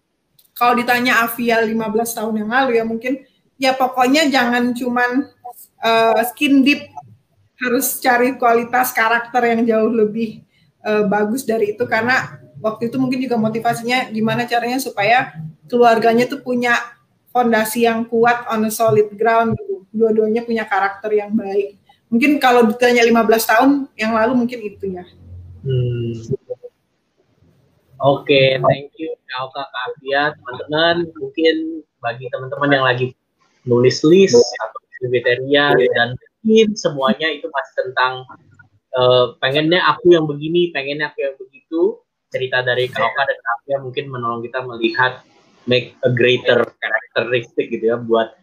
kalau ditanya Avia 15 tahun yang lalu ya mungkin ya pokoknya jangan cuman uh, skin deep harus cari kualitas karakter yang jauh lebih uh, bagus dari itu karena waktu itu mungkin juga motivasinya gimana caranya supaya keluarganya tuh punya fondasi yang kuat on a solid ground gitu. Dua-duanya punya karakter yang baik mungkin kalau ditanya 15 tahun yang lalu mungkin itu ya. Hmm. Oke, okay, thank you Kak Afia, teman-teman. Mungkin bagi teman-teman yang lagi nulis list atau kriteria dan mungkin semuanya itu masih tentang uh, pengennya aku yang begini, pengennya aku yang begitu. Cerita dari Kak Oka dan Kak Afia mungkin menolong kita melihat make a greater characteristic gitu ya buat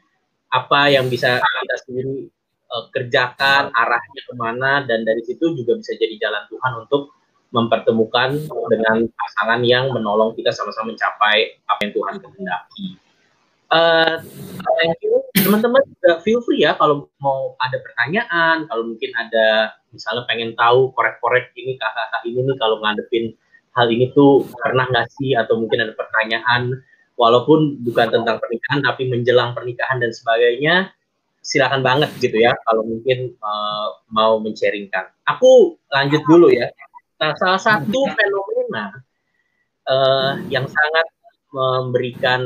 apa yang bisa kita sendiri uh, kerjakan arahnya ke mana dan dari situ juga bisa jadi jalan Tuhan untuk mempertemukan dengan pasangan yang menolong kita sama-sama mencapai apa yang Tuhan kehendaki. Uh, thank you teman-teman juga feel free ya kalau mau ada pertanyaan kalau mungkin ada misalnya pengen tahu korek-korek ini kakak-kakak ini nih kalau ngadepin hal ini tuh pernah nggak sih atau mungkin ada pertanyaan walaupun bukan tentang pernikahan tapi menjelang pernikahan dan sebagainya silakan banget gitu ya kalau mungkin uh, mau mencaringkan. Aku lanjut dulu ya. Nah, salah satu fenomena uh, yang sangat memberikan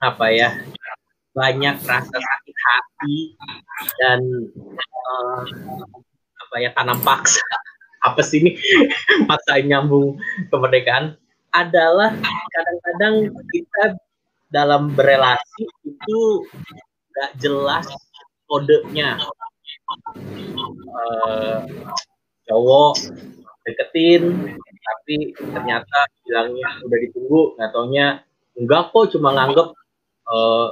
apa ya banyak rasa sakit hati dan uh, apa ya tanam paksa apa sih ini? Paksa nyambung kemerdekaan adalah kadang-kadang kita dalam berelasi itu nggak jelas kodenya. Uh, cowok deketin tapi ternyata bilangnya udah ditunggu nggak taunya. Enggak kok cuma nganggep uh,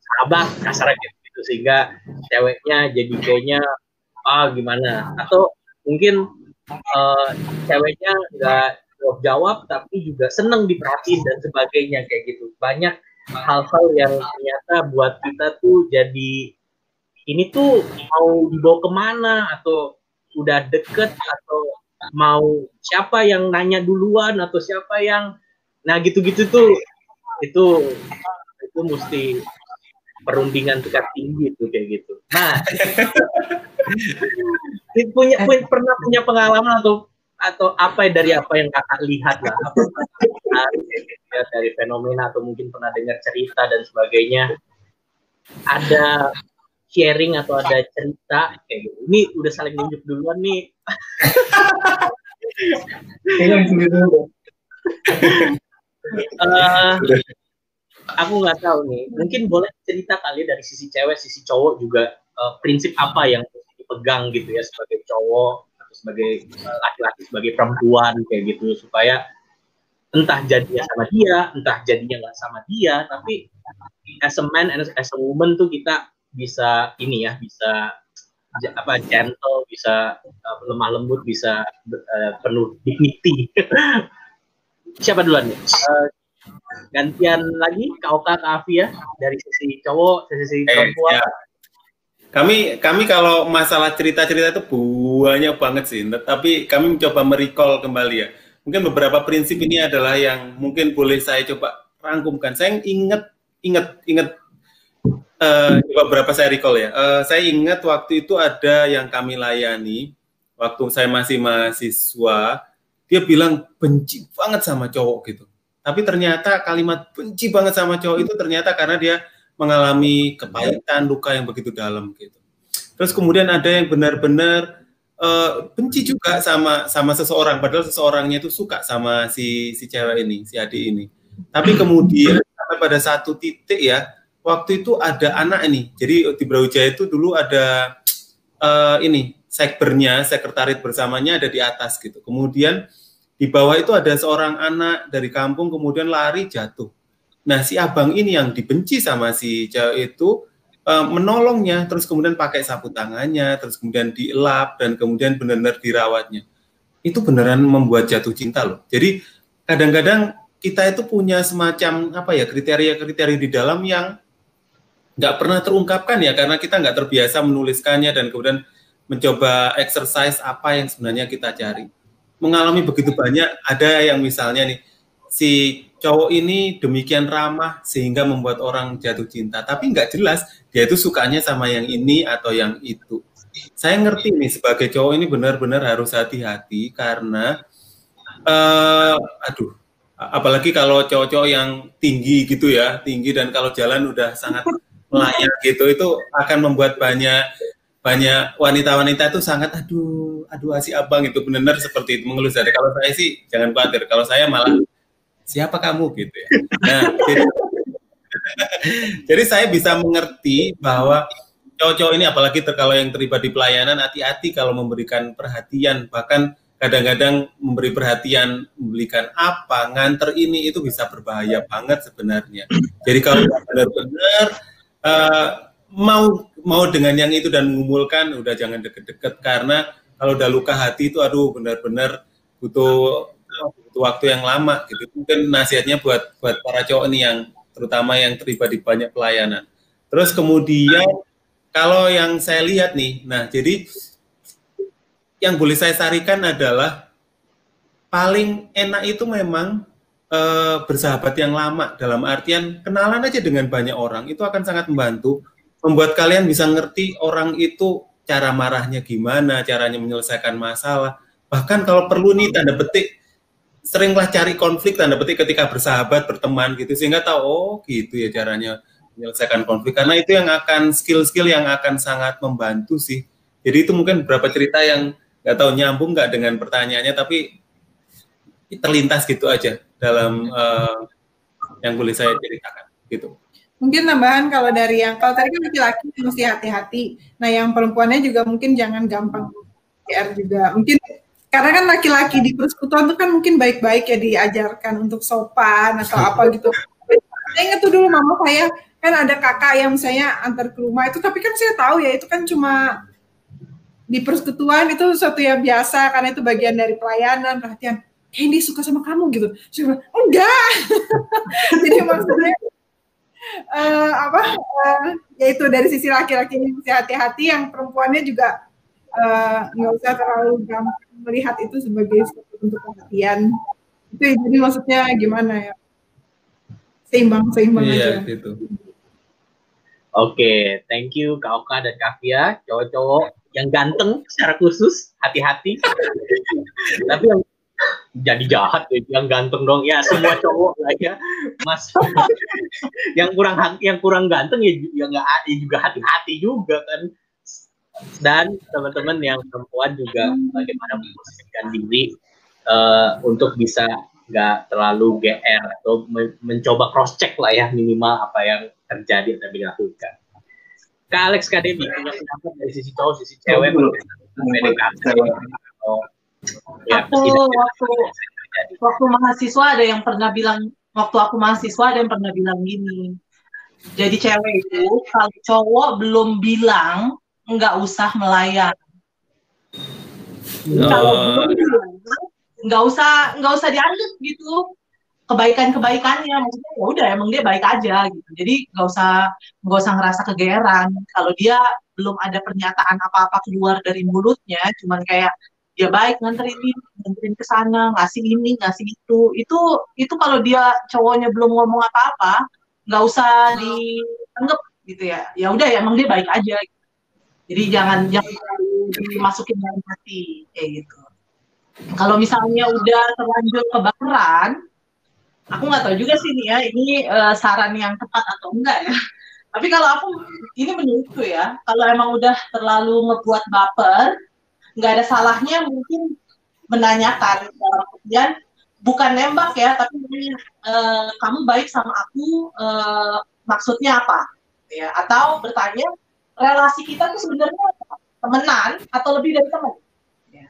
sahabat kasar gitu sehingga ceweknya jadi kayaknya ah gimana? Atau mungkin uh, ceweknya nggak jawab jawab tapi juga seneng diperhatiin dan sebagainya kayak gitu banyak hal-hal yang ternyata buat kita tuh jadi ini tuh mau dibawa ke mana atau udah deket atau mau siapa yang nanya duluan atau siapa yang nah gitu-gitu tuh itu itu mesti perundingan tingkat tinggi tuh kayak gitu. Nah, punya, punya pernah punya pengalaman atau atau apa dari apa yang kakak lihat lah? Apa ya, dari fenomena atau mungkin pernah dengar cerita dan sebagainya? Ada sharing atau ada cerita kayak gitu. Ini udah saling nunjuk duluan nih. Uh, aku nggak tahu nih. Mungkin boleh cerita kali dari sisi cewek sisi cowok juga uh, prinsip apa yang dipegang gitu ya sebagai cowok sebagai eh, laki-laki sebagai perempuan kayak gitu supaya entah jadinya sama dia entah jadinya nggak sama dia tapi as a man and as a woman tuh kita bisa ini ya bisa apa gentle, bisa uh, lemah lembut, bisa uh, penuh dignity. Siapa duluan nih? Uh, gantian lagi Kak Oka, Kak Afia dari sisi cowok, sisi eh, perempuan. Ya. Kami kami kalau masalah cerita-cerita itu banyak banget sih, tapi kami mencoba merecall kembali ya. Mungkin beberapa prinsip ini adalah yang mungkin boleh saya coba rangkumkan. Saya ingat ingat ingat uh, beberapa saya recall ya. Uh, saya ingat waktu itu ada yang kami layani waktu saya masih mahasiswa, dia bilang benci banget sama cowok gitu. Tapi ternyata kalimat benci banget sama cowok itu ternyata karena dia mengalami kepahitan, luka yang begitu dalam gitu. Terus kemudian ada yang benar-benar uh, benci juga sama sama seseorang, padahal seseorangnya itu suka sama si si cewek ini, si adik ini. Tapi kemudian pada satu titik ya, waktu itu ada anak ini. Jadi di Brawijaya itu dulu ada uh, ini sekbernya, sekretarit bersamanya ada di atas gitu. Kemudian di bawah itu ada seorang anak dari kampung kemudian lari jatuh. Nah si abang ini yang dibenci sama si cewek itu uh, menolongnya, terus kemudian pakai sapu tangannya, terus kemudian dielap dan kemudian benar-benar dirawatnya. Itu beneran membuat jatuh cinta loh. Jadi kadang-kadang kita itu punya semacam apa ya kriteria-kriteria di dalam yang nggak pernah terungkapkan ya karena kita nggak terbiasa menuliskannya dan kemudian mencoba exercise apa yang sebenarnya kita cari. Mengalami begitu banyak, ada yang misalnya nih si cowok ini demikian ramah sehingga membuat orang jatuh cinta, tapi nggak jelas dia itu sukanya sama yang ini atau yang itu. Saya ngerti nih sebagai cowok ini benar-benar harus hati-hati karena, uh, aduh, apalagi kalau cowok-cowok yang tinggi gitu ya, tinggi dan kalau jalan udah sangat layak gitu itu akan membuat banyak banyak wanita-wanita itu sangat aduh aduh si abang itu benar seperti itu mengelus dari kalau saya sih jangan khawatir. Kalau saya malah siapa kamu? Gitu ya. Nah jadi, jadi saya bisa mengerti bahwa cowok-cowok ini apalagi kalau yang terlibat di pelayanan hati-hati kalau memberikan perhatian. Bahkan kadang-kadang memberi perhatian memberikan apa nganter ini itu bisa berbahaya banget sebenarnya. Jadi kalau benar-benar uh, mau mau dengan yang itu dan mengumpulkan udah jangan deket-deket. Karena kalau udah luka hati itu aduh benar-benar butuh butuh waktu yang lama gitu. Mungkin nasihatnya buat buat para cowok nih yang terutama yang terlibat di banyak pelayanan. Terus kemudian kalau yang saya lihat nih nah jadi yang boleh saya sarikan adalah paling enak itu memang uh, bersahabat yang lama. Dalam artian kenalan aja dengan banyak orang itu akan sangat membantu membuat kalian bisa ngerti orang itu cara marahnya gimana, caranya menyelesaikan masalah. Bahkan kalau perlu nih tanda petik seringlah cari konflik tanda petik ketika bersahabat, berteman gitu sehingga tahu oh gitu ya caranya menyelesaikan konflik karena itu yang akan skill-skill yang akan sangat membantu sih. Jadi itu mungkin beberapa cerita yang nggak tahu nyambung nggak dengan pertanyaannya tapi terlintas gitu aja dalam uh, yang boleh saya ceritakan gitu. Mungkin tambahan kalau dari yang kalau tadi kan laki-laki mesti hati-hati. Nah, yang perempuannya juga mungkin jangan gampang PR juga. Mungkin karena kan laki-laki di persekutuan itu kan mungkin baik-baik ya diajarkan untuk sopan atau apa gitu. Saya ingat tuh dulu mama saya kan ada kakak yang misalnya antar ke rumah itu tapi kan saya tahu ya itu kan cuma di persekutuan itu sesuatu yang biasa karena itu bagian dari pelayanan perhatian Candy suka sama kamu gitu. Saya bilang, enggak. Jadi maksudnya uh, apa? Uh, yaitu dari sisi laki-lakinya mesti hati-hati, yang perempuannya juga uh, nggak usah terlalu gampang melihat itu sebagai suatu bentuk perhatian. Itu jadi maksudnya gimana ya? Seimbang, seimbang iya, aja. gitu. Oke, okay, thank you Kak Oka dan Kak Fia, cowok-cowok yang ganteng secara khusus, hati-hati. Tapi yang jadi jahat ya yang ganteng dong ya semua cowok lah ya mas yang kurang yang kurang ganteng ya, ya nggak ya juga hati-hati juga kan dan teman-teman yang perempuan juga bagaimana memposisikan diri uh, untuk bisa nggak terlalu gr atau mencoba cross check lah ya minimal apa yang terjadi dan dilakukan. Kak Alex Kademi punya pendapat dari sisi cowok sisi cewek? Ya, aku waktu waktu mahasiswa ada yang pernah bilang waktu aku mahasiswa ada yang pernah bilang gini. Jadi cewek itu kalau cowok belum bilang nggak usah melayan. Oh. nggak usah nggak usah dianggap gitu kebaikan-kebaikannya maksudnya ya udah emang dia baik aja gitu jadi nggak usah nggak usah ngerasa kegeeran kalau dia belum ada pernyataan apa-apa keluar dari mulutnya cuman kayak dia baik nganterin ini nganterin ke sana ngasih ini ngasih itu itu itu kalau dia cowoknya belum ngomong apa-apa nggak usah dianggap gitu ya ya udah ya emang dia baik aja gitu. Jadi jangan jangan dimasukin dalam hati kayak gitu. Kalau misalnya udah terlanjur kebakaran aku nggak tahu juga sih nih ya ini uh, saran yang tepat atau enggak ya. Tapi kalau aku ini menurutku ya kalau emang udah terlalu ngebuat baper nggak ada salahnya mungkin menanyakan dalam artian bukan nembak ya tapi uh, kamu baik sama aku uh, maksudnya apa? Ya atau bertanya relasi kita tuh sebenarnya temenan atau lebih dari teman ya.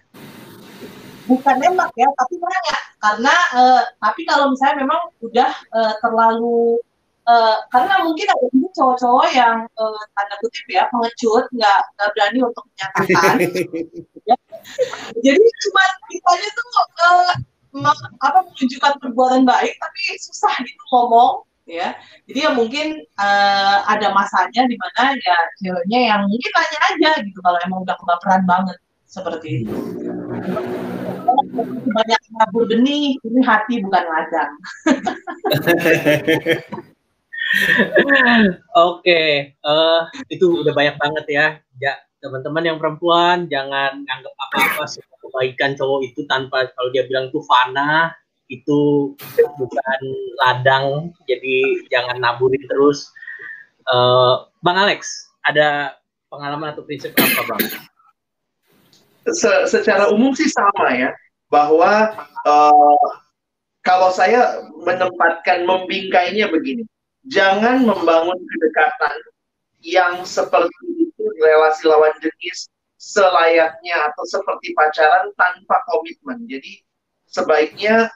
bukan nembak ya tapi nanya karena uh, tapi kalau misalnya memang udah uh, terlalu uh, karena mungkin ada juga cowok-cowok yang uh, tanda kutip ya pengecut nggak nggak berani untuk menyatakan ya. jadi cuma kitanya tuh uh, apa menunjukkan perbuatan baik tapi susah gitu ngomong ya. Jadi ya mungkin uh, ada masanya di mana ya ceweknya yang mungkin tanya aja gitu kalau emang udah kebaperan banget seperti itu. Banyak nabur benih ini hati bukan ladang. Oke, uh, itu udah banyak banget ya. Ya, teman-teman yang perempuan jangan nganggap apa-apa kebaikan cowok itu tanpa kalau dia bilang itu fana, itu bukan ladang, jadi jangan naburin terus. Uh, Bang Alex, ada pengalaman atau prinsip apa, Bang? Se secara umum sih sama ya, bahwa uh, kalau saya menempatkan membingkainya begini, jangan membangun kedekatan yang seperti itu relasi lawan jenis selayaknya atau seperti pacaran tanpa komitmen. Jadi sebaiknya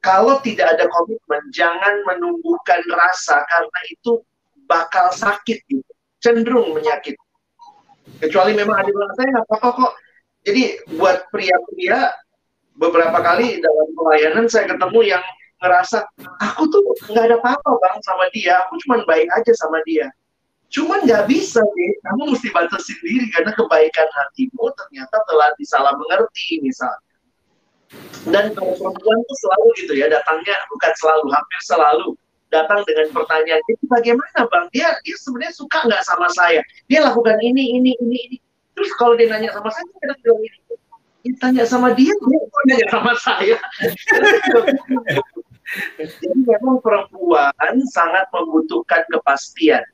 kalau tidak ada komitmen jangan menumbuhkan rasa karena itu bakal sakit gitu, cenderung menyakiti. Kecuali memang ada yang saya nggak apa-apa kok. Jadi buat pria-pria beberapa kali dalam pelayanan saya ketemu yang ngerasa aku tuh nggak ada apa-apa bang sama dia, aku cuma baik aja sama dia. Cuman nggak bisa deh, kamu mesti batasin diri karena kebaikan hatimu ternyata telah disalah mengerti misalnya. Dan kalau perempuan tuh selalu gitu ya, datangnya bukan selalu, hampir selalu datang dengan pertanyaan itu bagaimana bang? Dia dia sebenarnya suka nggak sama saya? Dia lakukan ini ini ini ini. Terus kalau dia nanya sama saya, dia bilang ini. Dia tanya sama dia, dia nanya sama saya. Jadi memang perempuan sangat membutuhkan kepastian.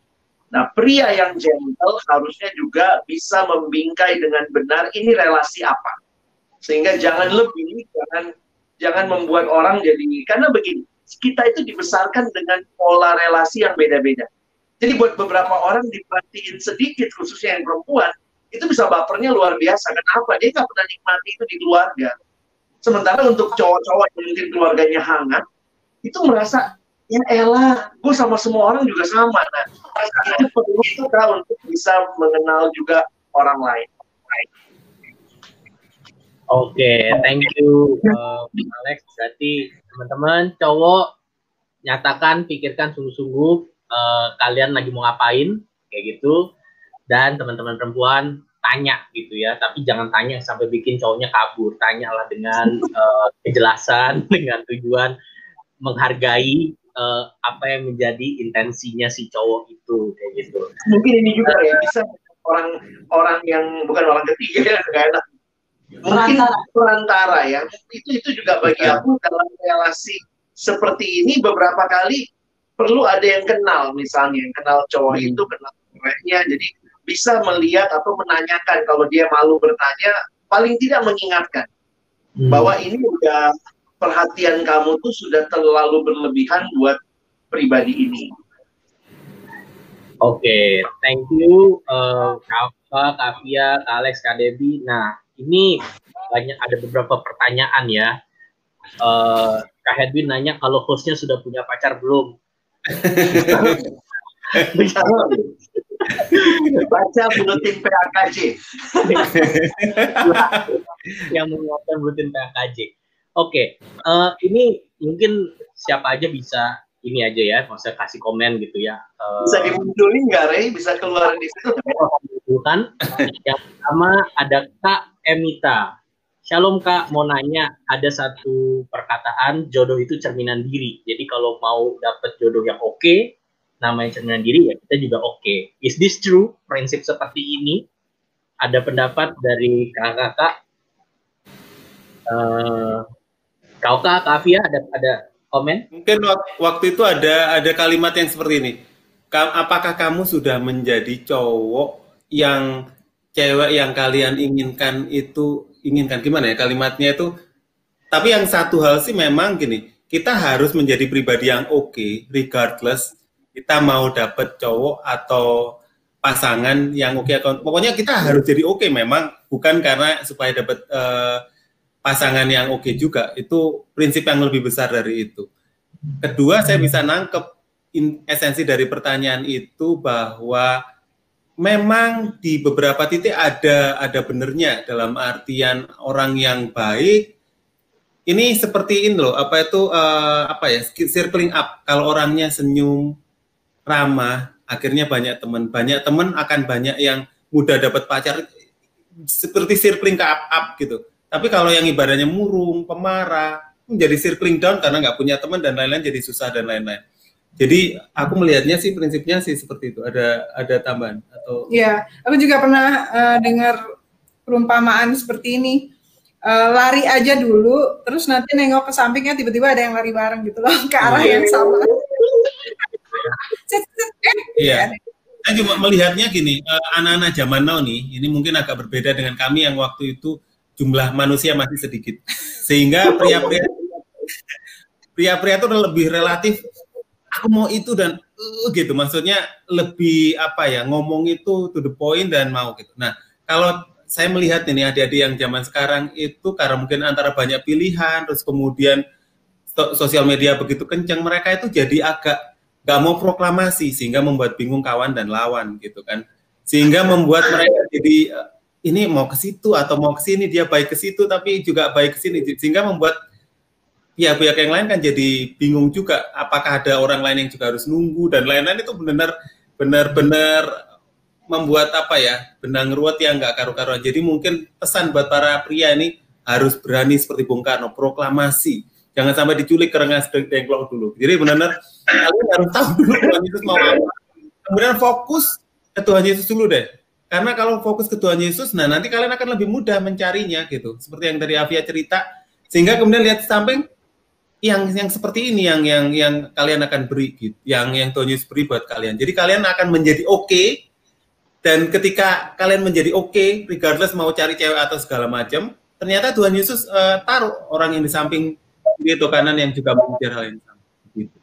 Nah, pria yang gentle harusnya juga bisa membingkai dengan benar ini relasi apa. Sehingga jangan lebih, jangan jangan membuat orang jadi karena begini, kita itu dibesarkan dengan pola relasi yang beda-beda. Jadi buat beberapa orang diperhatiin sedikit, khususnya yang perempuan, itu bisa bapernya luar biasa. Kenapa? Dia nggak pernah nikmati itu di keluarga. Sementara untuk cowok-cowok yang mungkin keluarganya hangat, itu merasa ya elah, gue sama semua orang juga sama. Nah, itu perlu kita untuk bisa mengenal juga orang lain. Oke, okay, thank you uh, Alex. Berarti teman-teman cowok nyatakan, pikirkan sungguh-sungguh uh, kalian lagi mau ngapain kayak gitu. Dan teman-teman perempuan tanya gitu ya, tapi jangan tanya sampai bikin cowoknya kabur. Tanyalah dengan uh, kejelasan, dengan tujuan menghargai uh, apa yang menjadi intensinya si cowok itu kayak gitu. Mungkin ini juga uh, ya bisa orang orang yang bukan orang ketiga ya enak. Mungkin perantara ya itu itu juga bagi aku dalam relasi seperti ini beberapa kali perlu ada yang kenal misalnya yang kenal cowok hmm. itu kenal ceweknya jadi bisa melihat atau menanyakan kalau dia malu bertanya paling tidak mengingatkan hmm. bahwa ini udah perhatian kamu tuh sudah terlalu berlebihan buat pribadi ini. Oke, okay, thank you uh, Kava, Kavia, Kak Alex, Kak Debbie. Nah, ini banyak ada beberapa pertanyaan ya. Uh, Kak Hedwin nanya kalau hostnya sudah punya pacar belum? Baca buletin PAKJ. yang menguatkan buletin PAKJ. Oke, uh, ini mungkin siapa aja bisa ini aja ya, maksudnya kasih komen gitu ya. Uh, bisa dimunculin nggak, Rey? Bisa keluar di situ? Kan? yang pertama ada Kak Emita. Shalom Kak, mau nanya, ada satu perkataan jodoh itu cerminan diri. Jadi kalau mau dapat jodoh yang oke, okay, namanya cerminan diri ya kita juga oke. Okay. Is this true? Prinsip seperti ini? Ada pendapat dari kakak-kakak? Uh, kau kak, Kavia ada ada komen? Mungkin waktu itu ada ada kalimat yang seperti ini. Apakah kamu sudah menjadi cowok yang cewek yang kalian inginkan itu inginkan gimana ya kalimatnya itu? Tapi yang satu hal sih memang gini kita harus menjadi pribadi yang oke okay, regardless kita mau dapet cowok atau pasangan yang oke okay. pokoknya kita harus jadi oke okay, memang bukan karena supaya dapat uh, eh, pasangan yang oke okay juga. Itu prinsip yang lebih besar dari itu. Kedua saya bisa nangkep esensi dari pertanyaan itu bahwa memang di beberapa titik ada ada benernya dalam artian orang yang baik. Ini seperti ini loh apa itu uh, apa ya circling up. Kalau orangnya senyum ramah akhirnya banyak teman. Banyak teman akan banyak yang mudah dapat pacar. Seperti circling ke up up gitu. Tapi kalau yang ibaratnya murung pemarah menjadi circling down karena nggak punya teman dan lain-lain jadi susah dan lain-lain jadi aku melihatnya sih prinsipnya sih seperti itu. Ada ada tambahan atau? Iya, aku juga pernah uh, dengar perumpamaan seperti ini. Uh, lari aja dulu, terus nanti nengok ke sampingnya tiba-tiba ada yang lari bareng gitu loh ke arah yang sama. Iya. Saya cuma melihatnya gini, anak eh, anak-anak zaman now nih, ini mungkin agak berbeda dengan kami yang waktu itu jumlah manusia masih sedikit, sehingga pria-pria pria-pria itu lebih relatif aku mau itu dan uh, gitu. Maksudnya lebih apa ya ngomong itu to the point dan mau gitu. Nah kalau saya melihat ini adik-adik yang zaman sekarang itu karena mungkin antara banyak pilihan terus kemudian sosial media begitu kencang mereka itu jadi agak nggak mau proklamasi sehingga membuat bingung kawan dan lawan gitu kan. Sehingga membuat mereka jadi eh, ini mau ke situ atau mau ke sini dia baik ke situ tapi juga baik ke sini sehingga membuat pihak-pihak yang lain kan jadi bingung juga apakah ada orang lain yang juga harus nunggu dan lain-lain itu benar benar-benar membuat apa ya benang ruwet yang nggak karu-karuan. Jadi mungkin pesan buat para pria ini harus berani seperti Bung Karno proklamasi. Jangan sampai diculik kerengas dengklok dulu. Jadi benar-benar kalian harus tahu dulu Tuhan Yesus mau apa. Kemudian fokus ke Tuhan Yesus dulu deh. Karena kalau fokus ke Tuhan Yesus nah nanti kalian akan lebih mudah mencarinya gitu. Seperti yang tadi Avia cerita sehingga kemudian lihat samping yang yang seperti ini yang yang yang kalian akan beri gitu, yang yang Tuhan Yesus beri buat kalian. Jadi kalian akan menjadi oke okay, dan ketika kalian menjadi oke, okay, regardless mau cari cewek atau segala macam, ternyata Tuhan Yesus uh, taruh orang yang di samping kiri atau kanan yang juga mengejar hal yang sama. Gitu.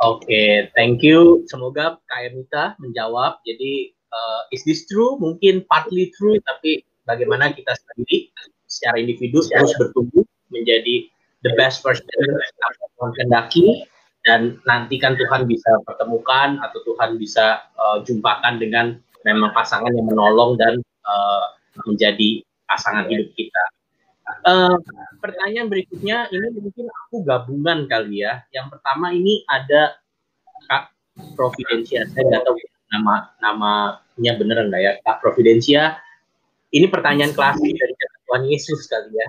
Oke, okay, thank you. Semoga Kak Emita menjawab. Jadi uh, is this true? Mungkin partly true, tapi bagaimana kita sendiri secara individu terus bertumbuh menjadi the best version Tuhan kendaki dan nanti kan Tuhan bisa pertemukan atau Tuhan bisa uh, jumpakan dengan memang pasangan yang menolong dan uh, menjadi pasangan hidup kita. Uh, pertanyaan berikutnya ini mungkin aku gabungan kali ya. Yang pertama ini ada Kak Providencia. Saya nggak tahu nama namanya bener enggak ya Kak Providencia. Ini pertanyaan klasik dari Tuhan Yesus kali ya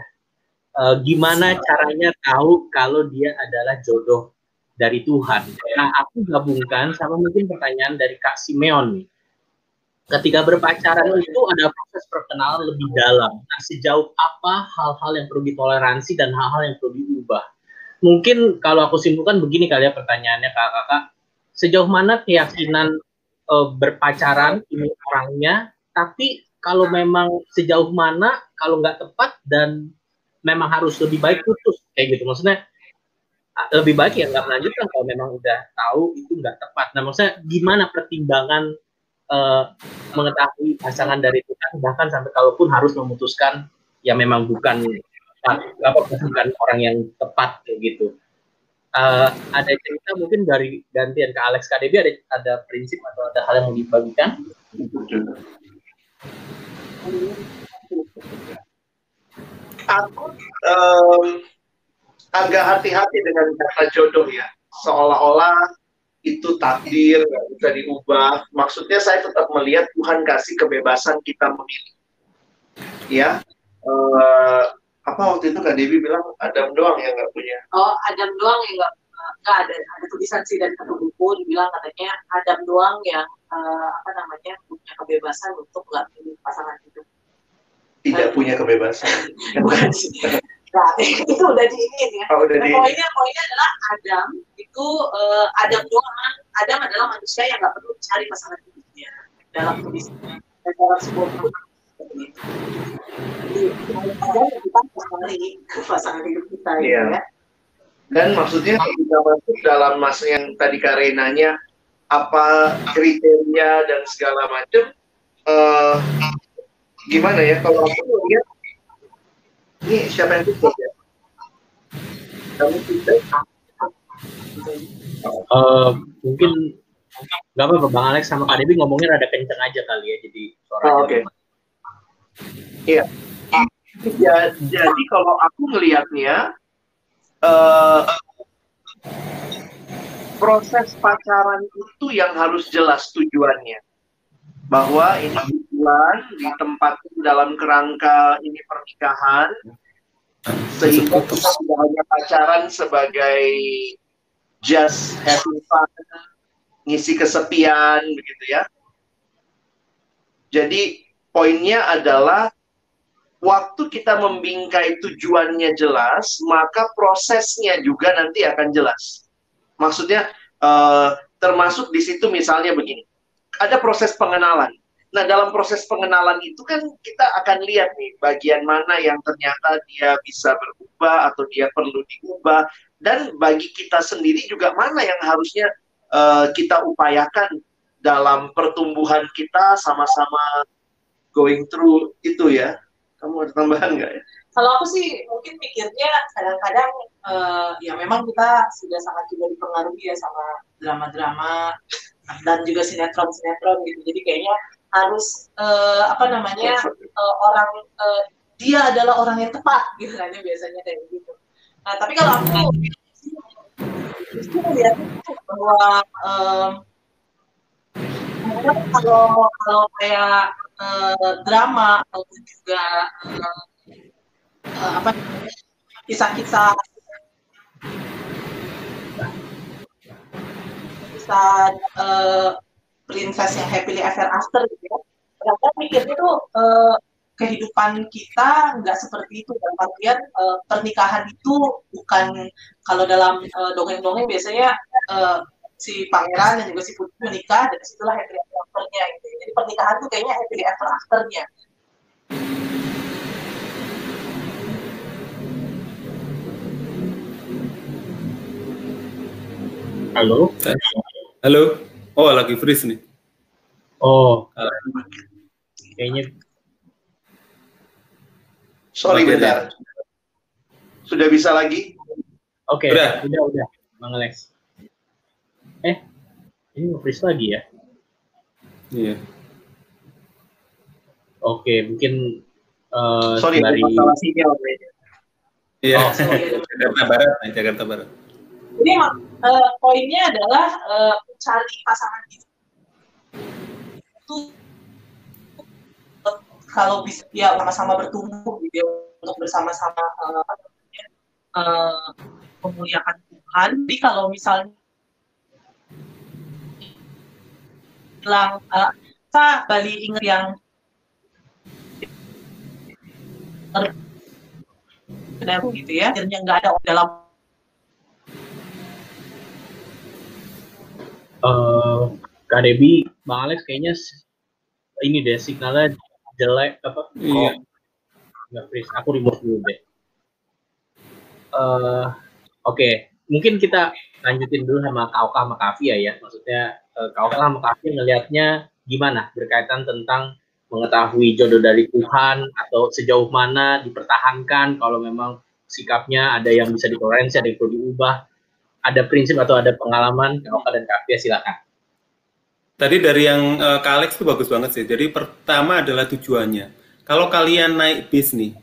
uh, gimana caranya tahu kalau dia adalah jodoh dari Tuhan. Nah, aku gabungkan sama mungkin pertanyaan dari Kak Simeon nih. Ketika berpacaran itu ada proses perkenalan lebih dalam. Nah, sejauh apa hal-hal yang perlu ditoleransi dan hal-hal yang perlu diubah? Mungkin kalau aku simpulkan begini kali ya pertanyaannya kakak-kakak. Sejauh mana keyakinan e, berpacaran ini orangnya, tapi kalau memang sejauh mana kalau nggak tepat dan memang harus lebih baik putus kayak gitu. Maksudnya lebih baik ya nggak melanjutkan kalau memang udah tahu itu nggak tepat. Nah maksudnya gimana pertimbangan uh, mengetahui pasangan dari Tuhan bahkan sampai kalaupun harus memutuskan ya memang bukan apa bukan orang yang tepat kayak gitu. Uh, ada cerita mungkin dari gantian ke Alex. KDB ada ada prinsip atau ada hal yang mau dibagikan? Aku um, agak hati-hati dengan kata jodoh ya, seolah-olah itu takdir nggak bisa diubah. Maksudnya saya tetap melihat Tuhan kasih kebebasan kita memilih. Ya, uh, apa waktu itu Kak Dewi bilang Adam doang yang nggak punya. Oh, Adam doang yang nggak nggak ada ada tulisan sih dari satu buku dibilang katanya Adam doang yang uh, apa namanya punya kebebasan untuk nggak pilih pasangan hidup. Tidak punya kebebasan. Bukan. Nah, itu udah diinin ya. Oh, udah nah, poinnya poinnya adalah Adam itu uh, Adam doang. Adam adalah manusia yang nggak perlu cari pasangan hidupnya dalam tulisannya dalam sebuah buku pasangan hidup kita iya. ya. Dan maksudnya kita masuk dalam masa yang tadi Karenanya apa kriteria dan segala macam uh, gimana ya kalau aku lihat ini siapa yang tutup ya? Kamu tutup? Uh, mungkin nggak apa-apa Bang Alex sama Kak Debi ngomongnya rada kenceng aja kali ya jadi suara oh, Oke. Okay. Iya. Ya, jadi kalau aku melihatnya uh, proses pacaran itu yang harus jelas tujuannya. Bahwa ini di tempat dalam kerangka ini pernikahan sehingga kita tidak hanya pacaran sebagai just having fun, ngisi kesepian begitu ya. Jadi poinnya adalah waktu kita membingkai tujuannya jelas, maka prosesnya juga nanti akan jelas. Maksudnya uh, termasuk di situ misalnya begini, ada proses pengenalan. Nah dalam proses pengenalan itu kan kita akan lihat nih bagian mana yang ternyata dia bisa berubah atau dia perlu diubah dan bagi kita sendiri juga mana yang harusnya uh, kita upayakan dalam pertumbuhan kita sama-sama going through itu ya. Kamu ada tambahan nggak ya? Kalau aku sih mungkin pikirnya kadang-kadang uh, ya memang kita sudah sangat juga dipengaruhi ya sama drama-drama dan juga sinetron-sinetron gitu. Jadi kayaknya harus uh, apa namanya uh, orang uh, dia adalah orang yang tepat gitu. Kan ya biasanya kayak gitu. Nah tapi kalau aku justru melihat bahwa um, kalau kalau kayak uh, drama ataupun juga uh, uh, apa kisah-kisah kisah uh, princess yang happily ever after gitu ya. Ternyata mikirnya tuh uh, kehidupan kita nggak seperti itu dalam artian uh, pernikahan itu bukan kalau dalam dongeng-dongeng uh, biasanya uh, si pangeran dan juga si putri menikah dan di situlah happy ever afternya gitu. Jadi pernikahan tuh kayaknya happy ever afternya. Halo. Halo. Oh lagi freeze nih. Oh. Kayaknya. Sorry bentar. Sudah bisa lagi? Oke. Okay. Udah. Udah udah. Bang Alex. Eh, ini nge-freeze lagi ya? Iya. Oke, mungkin uh, Sorry, dari... masalah sinyal. Iya, oh, Jakarta Barat, Jakarta Barat. Jadi uh, poinnya adalah uh, cari pasangan itu kalau bisa ya sama-sama bertumbuh gitu ya, untuk bersama-sama uh, uh, Tuhan. Jadi kalau misalnya bilang uh, sa Bali ingat yang gitu ya akhirnya nggak ada dalam uh, Kak Debi, Bang Alex kayaknya ini deh signalnya jelek apa? Iya. Nggak freeze. Aku remote dulu deh. Uh, Oke, okay. mungkin kita lanjutin dulu sama Kak Oka sama Kavia ya. Maksudnya uh, Kak Oka sama Kavia ngelihatnya gimana berkaitan tentang mengetahui jodoh dari Tuhan atau sejauh mana dipertahankan kalau memang sikapnya ada yang bisa ditoleransi, ada yang perlu diubah. Ada prinsip atau ada pengalaman Kak Oka dan Kak Afia silakan. Tadi dari yang uh, Kak Alex itu bagus banget sih. Jadi pertama adalah tujuannya. Kalau kalian naik bis nih,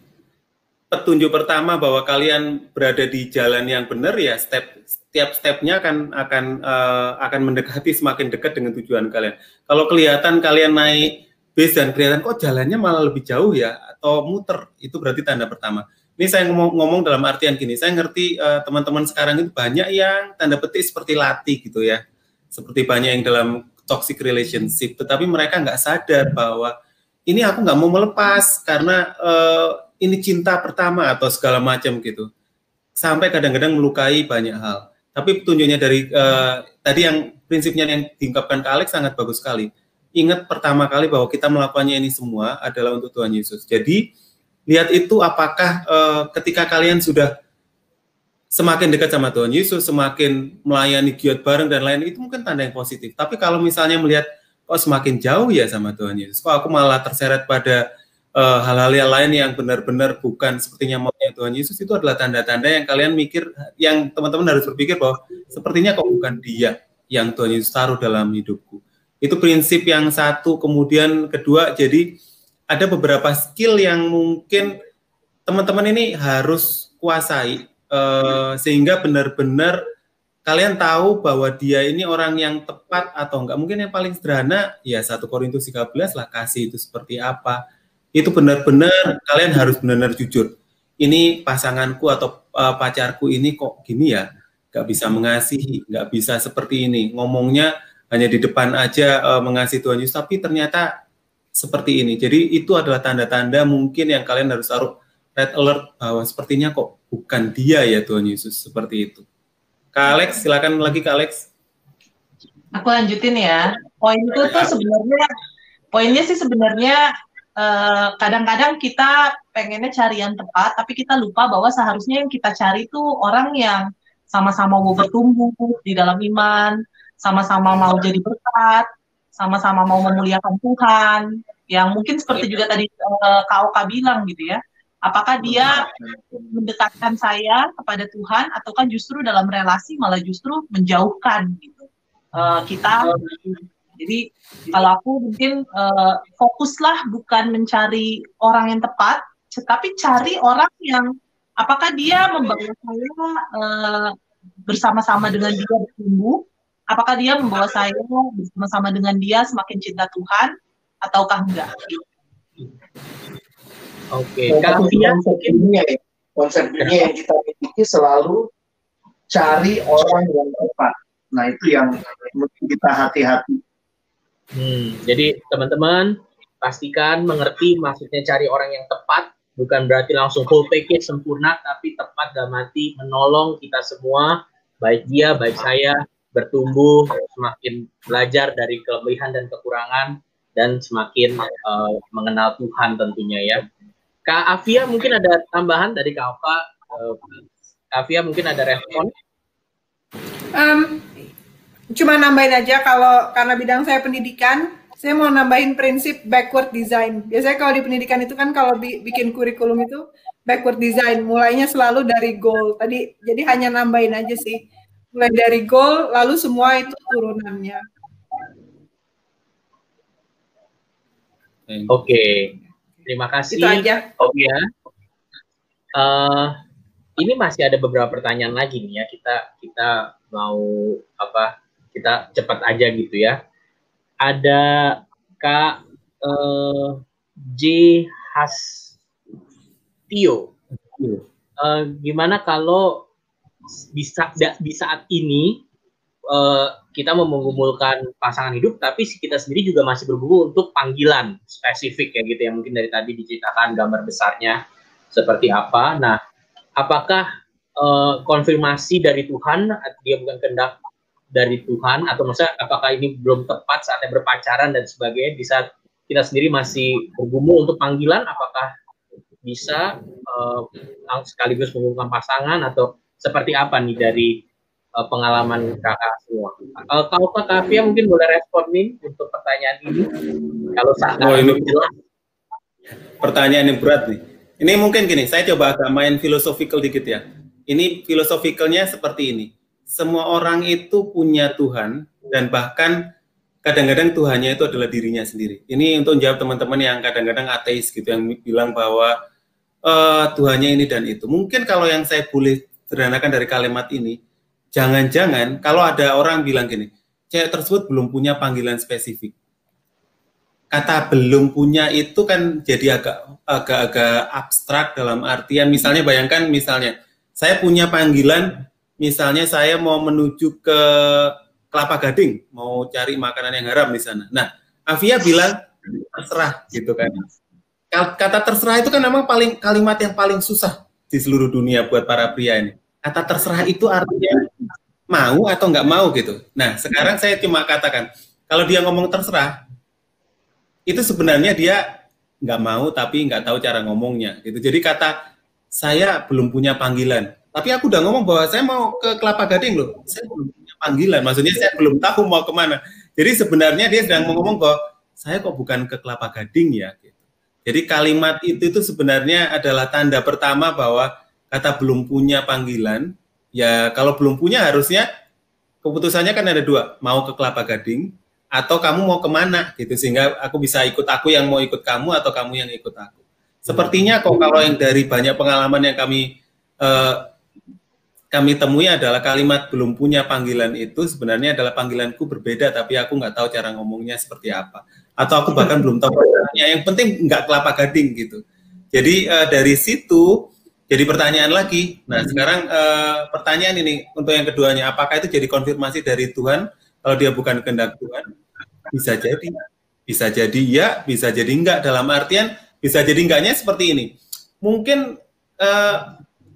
petunjuk pertama bahwa kalian berada di jalan yang benar ya step setiap stepnya akan akan uh, akan mendekati semakin dekat dengan tujuan kalian. Kalau kelihatan kalian naik bis dan kelihatan kok jalannya malah lebih jauh ya atau muter, itu berarti tanda pertama. Ini saya ngomong, ngomong dalam artian gini, saya ngerti uh, teman-teman sekarang itu banyak yang tanda petik seperti latih gitu ya, seperti banyak yang dalam toxic relationship, tetapi mereka nggak sadar bahwa ini aku nggak mau melepas karena uh, ini cinta pertama atau segala macam gitu. Sampai kadang-kadang melukai banyak hal. Tapi petunjuknya dari uh, tadi yang prinsipnya yang diungkapkan ke Alex sangat bagus sekali. Ingat pertama kali bahwa kita melakukannya ini semua adalah untuk Tuhan Yesus. Jadi lihat itu apakah uh, ketika kalian sudah semakin dekat sama Tuhan Yesus, semakin melayani giat bareng dan lain itu mungkin tanda yang positif. Tapi kalau misalnya melihat kok semakin jauh ya sama Tuhan Yesus, kok aku malah terseret pada uh, hal-hal yang lain yang benar-benar bukan sepertinya maunya Tuhan Yesus itu adalah tanda-tanda yang kalian mikir yang teman-teman harus berpikir bahwa sepertinya kok bukan dia yang Tuhan Yesus taruh dalam hidupku. Itu prinsip yang satu, kemudian kedua jadi ada beberapa skill yang mungkin teman-teman ini harus kuasai uh, sehingga benar-benar kalian tahu bahwa dia ini orang yang tepat atau enggak. Mungkin yang paling sederhana ya 1 Korintus 13 lah kasih itu seperti apa itu benar-benar kalian harus benar-benar jujur. Ini pasanganku atau uh, pacarku ini kok gini ya, nggak bisa mengasihi, nggak bisa seperti ini. Ngomongnya hanya di depan aja uh, mengasihi Tuhan Yesus, tapi ternyata seperti ini. Jadi itu adalah tanda-tanda mungkin yang kalian harus taruh red alert bahwa sepertinya kok bukan dia ya Tuhan Yesus seperti itu. Kak Alex, silakan lagi Kak Alex. Aku lanjutin ya. Poin itu tuh sebenarnya poinnya sih sebenarnya Eh, kadang-kadang uh, kita pengennya cari yang tepat, tapi kita lupa bahwa seharusnya yang kita cari itu orang yang sama-sama mau bertumbuh di dalam iman, sama-sama mau jadi berkat, sama-sama mau memuliakan Tuhan. Yang mungkin seperti juga tadi uh, Kak Oka bilang gitu ya. Apakah dia mendekatkan saya kepada Tuhan, ataukah justru dalam relasi malah justru menjauhkan gitu uh, kita jadi kalau aku mungkin uh, fokuslah bukan mencari orang yang tepat, tetapi cari orang yang apakah dia membawa saya uh, bersama-sama dengan dia bertumbuh, apakah dia membawa saya bersama-sama dengan dia semakin cinta Tuhan ataukah enggak? Oke, okay. kalau konsep dunia ya, konsep dunia yang kita miliki selalu cari orang yang tepat. Nah itu yang mesti kita hati-hati Hmm, jadi teman-teman pastikan mengerti maksudnya cari orang yang tepat bukan berarti langsung full package sempurna tapi tepat dalam arti menolong kita semua baik dia baik saya bertumbuh semakin belajar dari kelebihan dan kekurangan dan semakin uh, mengenal Tuhan tentunya ya. Kak Afia mungkin ada tambahan dari Kak Ova. Uh, Kak Afia mungkin ada respon? Um, cuma nambahin aja kalau karena bidang saya pendidikan, saya mau nambahin prinsip backward design. Biasanya kalau di pendidikan itu kan kalau bi bikin kurikulum itu backward design, mulainya selalu dari goal. Tadi jadi hanya nambahin aja sih. Mulai dari goal, lalu semua itu turunannya. Oke, okay. terima kasih. Itu aja. Oh ya. Uh, ini masih ada beberapa pertanyaan lagi nih ya. Kita kita mau apa kita cepat aja gitu ya. Ada Kak uh, J Hastio. Uh, gimana kalau bisa di saat ini uh, kita mengumpulkan pasangan hidup, tapi kita sendiri juga masih bergumul untuk panggilan spesifik ya gitu ya. Mungkin dari tadi diceritakan gambar besarnya seperti apa. Nah, apakah uh, konfirmasi dari Tuhan dia bukan kehendak dari Tuhan atau maksudnya apakah ini belum tepat saatnya berpacaran dan sebagainya di saat kita sendiri masih bergumul untuk panggilan apakah bisa uh, sekaligus mengumumkan pasangan atau seperti apa nih dari uh, pengalaman kakak semua. Uh, kalau Kak Kavia mungkin boleh respon nih untuk pertanyaan ini. Kalau saat oh, ini jelas. Pertanyaan yang berat nih. Ini mungkin gini, saya coba agak main filosofikal dikit ya. Ini filosofikalnya seperti ini semua orang itu punya Tuhan dan bahkan kadang-kadang Tuhannya itu adalah dirinya sendiri. Ini untuk menjawab teman-teman yang kadang-kadang ateis gitu yang bilang bahwa uh, Tuhannya ini dan itu. Mungkin kalau yang saya boleh sederhanakan dari kalimat ini, jangan-jangan kalau ada orang bilang gini, cewek tersebut belum punya panggilan spesifik. Kata belum punya itu kan jadi agak agak-agak abstrak dalam artian misalnya bayangkan misalnya saya punya panggilan misalnya saya mau menuju ke Kelapa Gading, mau cari makanan yang haram di sana. Nah, Avia bilang terserah gitu kan. Kata terserah itu kan memang paling kalimat yang paling susah di seluruh dunia buat para pria ini. Kata terserah itu artinya mau atau nggak mau gitu. Nah, sekarang saya cuma katakan, kalau dia ngomong terserah, itu sebenarnya dia nggak mau tapi nggak tahu cara ngomongnya gitu. Jadi kata saya belum punya panggilan, tapi aku udah ngomong bahwa saya mau ke Kelapa Gading loh. Saya belum panggilan. Maksudnya saya belum tahu mau ke mana. Jadi sebenarnya dia sedang ngomong kok saya kok bukan ke Kelapa Gading ya. Gitu. Jadi kalimat itu itu sebenarnya adalah tanda pertama bahwa kata belum punya panggilan. Ya kalau belum punya harusnya keputusannya kan ada dua, mau ke Kelapa Gading atau kamu mau ke mana gitu sehingga aku bisa ikut aku yang mau ikut kamu atau kamu yang ikut aku. Sepertinya kok kalau yang dari banyak pengalaman yang kami uh, kami temui adalah kalimat belum punya panggilan itu sebenarnya adalah panggilanku berbeda tapi aku nggak tahu cara ngomongnya seperti apa atau aku bahkan belum tahu caranya yang penting nggak kelapa gading gitu jadi uh, dari situ jadi pertanyaan lagi. Nah sekarang uh, pertanyaan ini untuk yang keduanya. Apakah itu jadi konfirmasi dari Tuhan? Kalau dia bukan kehendak Tuhan bisa jadi. Bisa jadi ya bisa jadi enggak. Dalam artian bisa jadi enggaknya seperti ini. Mungkin uh,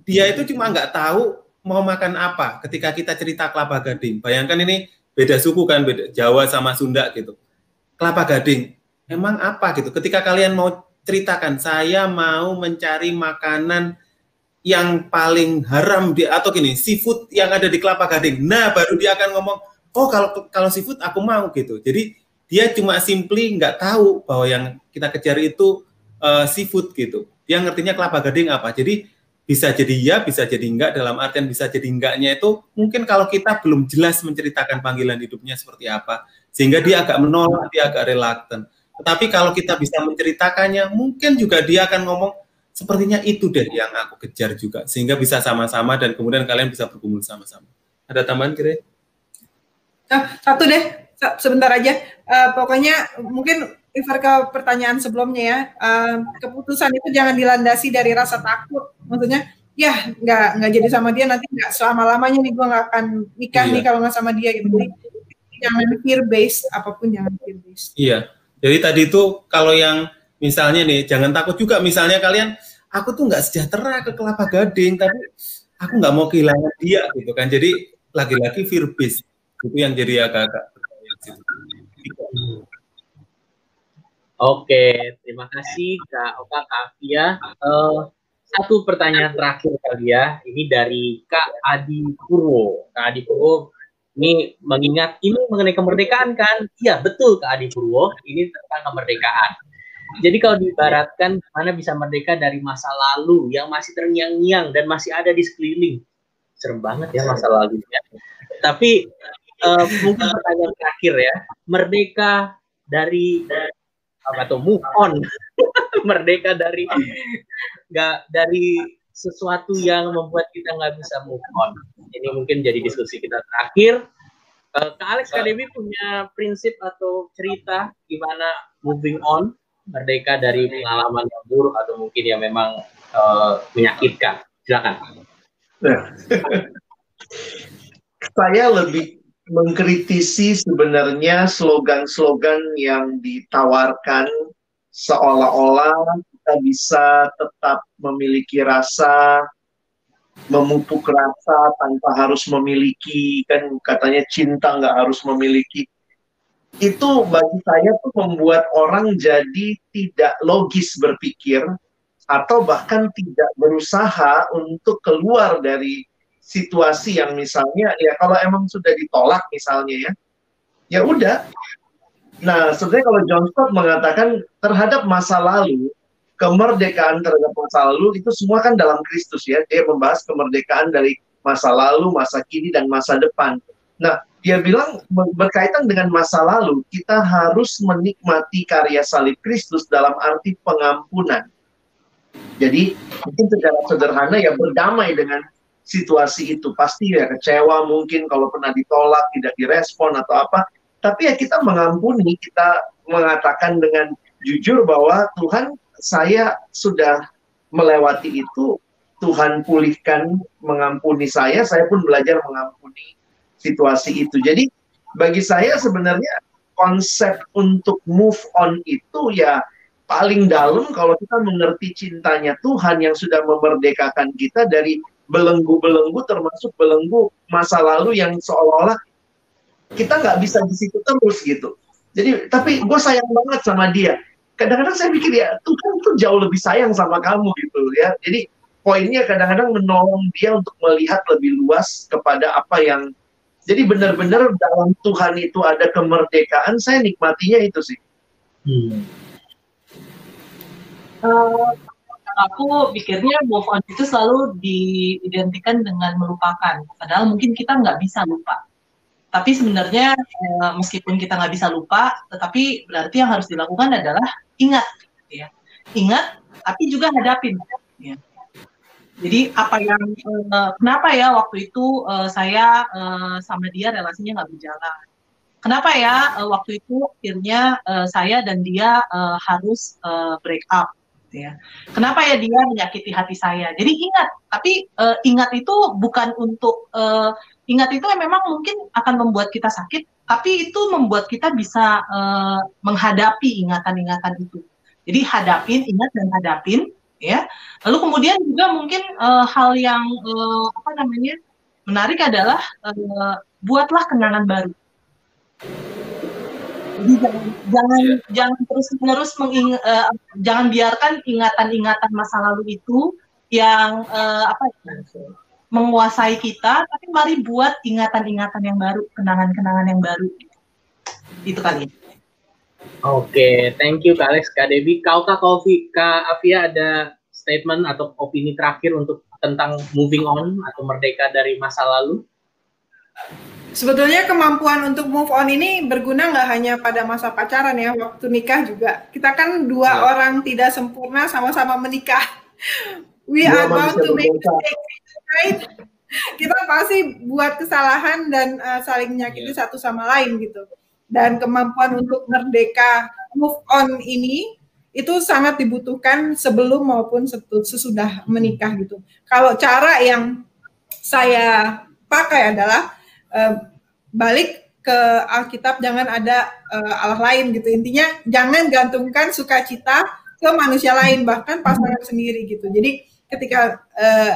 dia itu cuma nggak tahu mau makan apa ketika kita cerita kelapa gading. Bayangkan ini beda suku kan, beda Jawa sama Sunda gitu. Kelapa gading, emang apa gitu? Ketika kalian mau ceritakan, saya mau mencari makanan yang paling haram di atau gini, seafood yang ada di kelapa gading. Nah, baru dia akan ngomong, oh kalau kalau seafood aku mau gitu. Jadi dia cuma simply nggak tahu bahwa yang kita kejar itu uh, seafood gitu. Dia ngertinya kelapa gading apa. Jadi bisa jadi ya, bisa jadi enggak. Dalam artian bisa jadi enggaknya itu mungkin kalau kita belum jelas menceritakan panggilan hidupnya seperti apa, sehingga dia agak menolak, dia agak reluctant. Tetapi kalau kita bisa menceritakannya, mungkin juga dia akan ngomong sepertinya itu deh yang aku kejar juga, sehingga bisa sama-sama dan kemudian kalian bisa berkumpul sama-sama. Ada tambahan kira? Oh, satu deh, sebentar aja. Uh, pokoknya mungkin refer ke pertanyaan sebelumnya ya, uh, keputusan itu jangan dilandasi dari rasa takut. Maksudnya, ya nggak nggak jadi sama dia nanti nggak selama lamanya nih gue nggak akan nikah iya. nih kalau nggak sama dia gitu. Jadi, jangan fear based apa pun jangan fear based. Iya. Jadi tadi itu kalau yang misalnya nih jangan takut juga misalnya kalian aku tuh nggak sejahtera ke kelapa gading tapi aku nggak mau kehilangan dia gitu kan. Jadi lagi-lagi fear based itu yang jadi agak-agak Oke, terima kasih Kak Oka Kak. Uh, satu pertanyaan terakhir kali ya, ini dari Kak Adi Purwo. Kak Adi Purwo ini mengingat ini mengenai kemerdekaan kan? Iya betul Kak Adi Purwo, ini tentang kemerdekaan. Jadi kalau diibaratkan mana bisa merdeka dari masa lalu yang masih terngiang-ngiang dan masih ada di sekeliling. Serem banget ya masa lalunya. Tapi uh, mungkin pertanyaan terakhir ya, merdeka dari atau move on. Merdeka dari nggak dari sesuatu yang membuat kita nggak bisa move on. Ini mungkin jadi diskusi kita terakhir. Uh, Kak Alex KDB punya prinsip atau cerita gimana moving on merdeka dari pengalaman yang buruk atau mungkin yang memang uh, menyakitkan. Silakan. Saya lebih mengkritisi sebenarnya slogan-slogan yang ditawarkan seolah-olah kita bisa tetap memiliki rasa memupuk rasa tanpa harus memiliki kan katanya cinta nggak harus memiliki itu bagi saya tuh membuat orang jadi tidak logis berpikir atau bahkan tidak berusaha untuk keluar dari situasi yang misalnya ya kalau emang sudah ditolak misalnya ya ya udah nah sebenarnya kalau John Stott mengatakan terhadap masa lalu kemerdekaan terhadap masa lalu itu semua kan dalam Kristus ya dia membahas kemerdekaan dari masa lalu, masa kini, dan masa depan. Nah, dia bilang berkaitan dengan masa lalu, kita harus menikmati karya salib Kristus dalam arti pengampunan. Jadi, mungkin secara sederhana ya berdamai dengan situasi itu. Pasti ya kecewa mungkin kalau pernah ditolak, tidak direspon atau apa. Tapi ya kita mengampuni, kita mengatakan dengan jujur bahwa Tuhan saya sudah melewati itu, Tuhan pulihkan, mengampuni saya, saya pun belajar mengampuni situasi itu. Jadi bagi saya sebenarnya konsep untuk move on itu ya paling dalam kalau kita mengerti cintanya Tuhan yang sudah memerdekakan kita dari belenggu-belenggu termasuk belenggu masa lalu yang seolah-olah kita nggak bisa di situ terus gitu. Jadi tapi gue sayang banget sama dia kadang-kadang saya pikir ya Tuhan tuh jauh lebih sayang sama kamu gitu ya. Jadi poinnya kadang-kadang menolong dia untuk melihat lebih luas kepada apa yang jadi benar-benar dalam Tuhan itu ada kemerdekaan, saya nikmatinya itu sih. Hmm. Uh, aku pikirnya move on itu selalu diidentikan dengan melupakan. Padahal mungkin kita nggak bisa lupa. Tapi sebenarnya uh, meskipun kita nggak bisa lupa, tetapi berarti yang harus dilakukan adalah ingat ya ingat tapi juga hadapin ya jadi apa yang uh, kenapa ya waktu itu uh, saya uh, sama dia relasinya nggak berjalan? Kenapa ya uh, waktu itu akhirnya uh, saya dan dia uh, harus uh, break up ya? Kenapa ya dia menyakiti hati saya? Jadi ingat tapi uh, ingat itu bukan untuk uh, ingat itu yang memang mungkin akan membuat kita sakit tapi itu membuat kita bisa uh, menghadapi ingatan-ingatan itu. Jadi hadapin, ingat dan hadapin, ya. Lalu kemudian juga mungkin uh, hal yang uh, apa namanya menarik adalah uh, buatlah kenangan baru. Jadi jangan jangan, jangan terus menerus menging, uh, jangan biarkan ingatan-ingatan masa lalu itu yang uh, apa ya, menguasai kita, tapi mari buat ingatan-ingatan yang baru, kenangan-kenangan yang baru. Itu kali. Oke, okay, thank you Kak Alex, Kak Devi. Kau Kak Kofi, Kak Afia ada statement atau opini terakhir untuk tentang moving on atau merdeka dari masa lalu? Sebetulnya kemampuan untuk move on ini berguna nggak hanya pada masa pacaran ya, waktu nikah juga. Kita kan dua ya. orang tidak sempurna sama-sama menikah. We are bound to make mistakes right? Kita pasti buat kesalahan dan uh, saling menyakiti yeah. satu sama lain gitu. Dan kemampuan untuk merdeka move on ini itu sangat dibutuhkan sebelum maupun sesudah menikah gitu. Kalau cara yang saya pakai adalah uh, balik ke Alkitab jangan ada uh, Allah lain gitu. Intinya jangan gantungkan sukacita ke manusia lain bahkan pasangan sendiri gitu. Jadi ketika uh,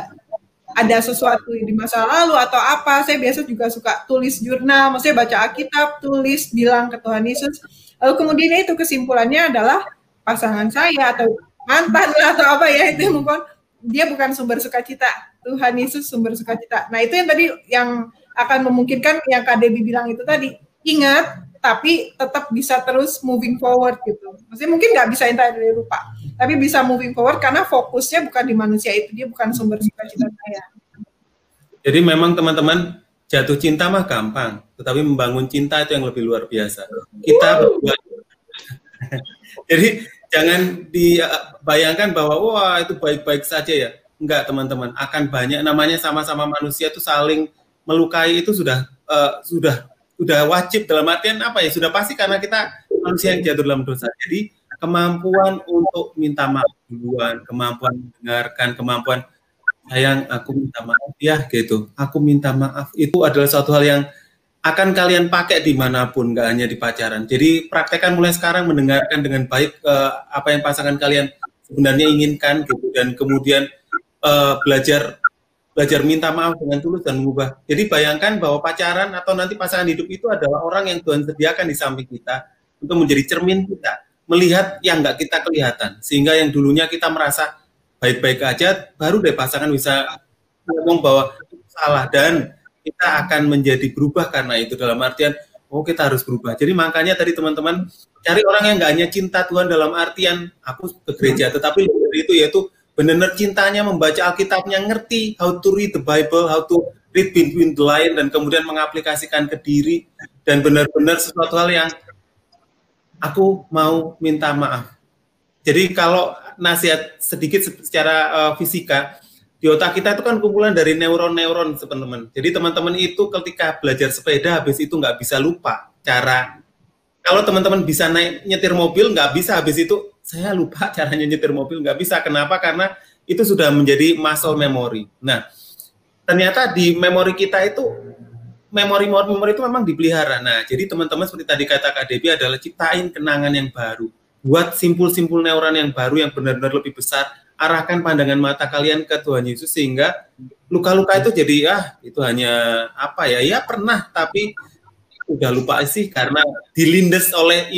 ada sesuatu di masa lalu atau apa, saya biasa juga suka tulis jurnal, maksudnya baca Alkitab, tulis, bilang ke Tuhan Yesus. Lalu kemudian itu kesimpulannya adalah pasangan saya atau mantan atau apa ya itu mungkin dia bukan sumber sukacita. Tuhan Yesus sumber sukacita. Nah itu yang tadi yang akan memungkinkan yang Debbie bilang itu tadi. Ingat, tapi tetap bisa terus moving forward gitu. Maksudnya mungkin nggak bisa entirely lupa, tapi bisa moving forward karena fokusnya bukan di manusia itu, dia bukan sumber cita-cita saya. Jadi memang teman-teman jatuh cinta mah gampang, tetapi membangun cinta itu yang lebih luar biasa. Kita berdua. Jadi jangan dibayangkan bahwa wah itu baik-baik saja ya. Enggak teman-teman, akan banyak namanya sama-sama manusia itu saling melukai itu sudah uh, sudah sudah wajib dalam artian apa ya? Sudah pasti karena kita manusia yang jatuh dalam dosa. Jadi kemampuan untuk minta maaf duluan kemampuan mendengarkan kemampuan sayang aku minta maaf ya gitu. Aku minta maaf itu adalah suatu hal yang akan kalian pakai di mana pun nggak hanya di pacaran. Jadi praktekkan mulai sekarang mendengarkan dengan baik uh, apa yang pasangan kalian sebenarnya inginkan gitu. Dan kemudian uh, belajar belajar minta maaf dengan tulus dan mengubah. Jadi bayangkan bahwa pacaran atau nanti pasangan hidup itu adalah orang yang Tuhan sediakan di samping kita untuk menjadi cermin kita, melihat yang nggak kita kelihatan. Sehingga yang dulunya kita merasa baik-baik aja, baru deh pasangan bisa ngomong bahwa salah dan kita akan menjadi berubah karena itu dalam artian oh kita harus berubah. Jadi makanya tadi teman-teman cari orang yang nggak hanya cinta Tuhan dalam artian aku ke gereja, tetapi itu yaitu benar-benar cintanya membaca Alkitabnya, ngerti how to read the Bible, how to read between the line dan kemudian mengaplikasikan ke diri dan benar-benar sesuatu hal yang aku mau minta maaf. Jadi kalau nasihat sedikit secara uh, fisika di otak kita itu kan kumpulan dari neuron-neuron teman-teman. Jadi teman-teman itu ketika belajar sepeda habis itu nggak bisa lupa cara. Kalau teman-teman bisa naik nyetir mobil nggak bisa habis itu saya lupa caranya nyetir mobil nggak bisa. Kenapa? Karena itu sudah menjadi muscle memory. Nah, ternyata di memori kita itu memori-memori itu memang dipelihara. Nah, jadi teman-teman seperti tadi kata Kak Debbie adalah ciptain kenangan yang baru. Buat simpul-simpul neuron yang baru yang benar-benar lebih besar arahkan pandangan mata kalian ke Tuhan Yesus sehingga luka-luka itu jadi ah itu hanya apa ya ya pernah tapi udah lupa sih karena dilindes oleh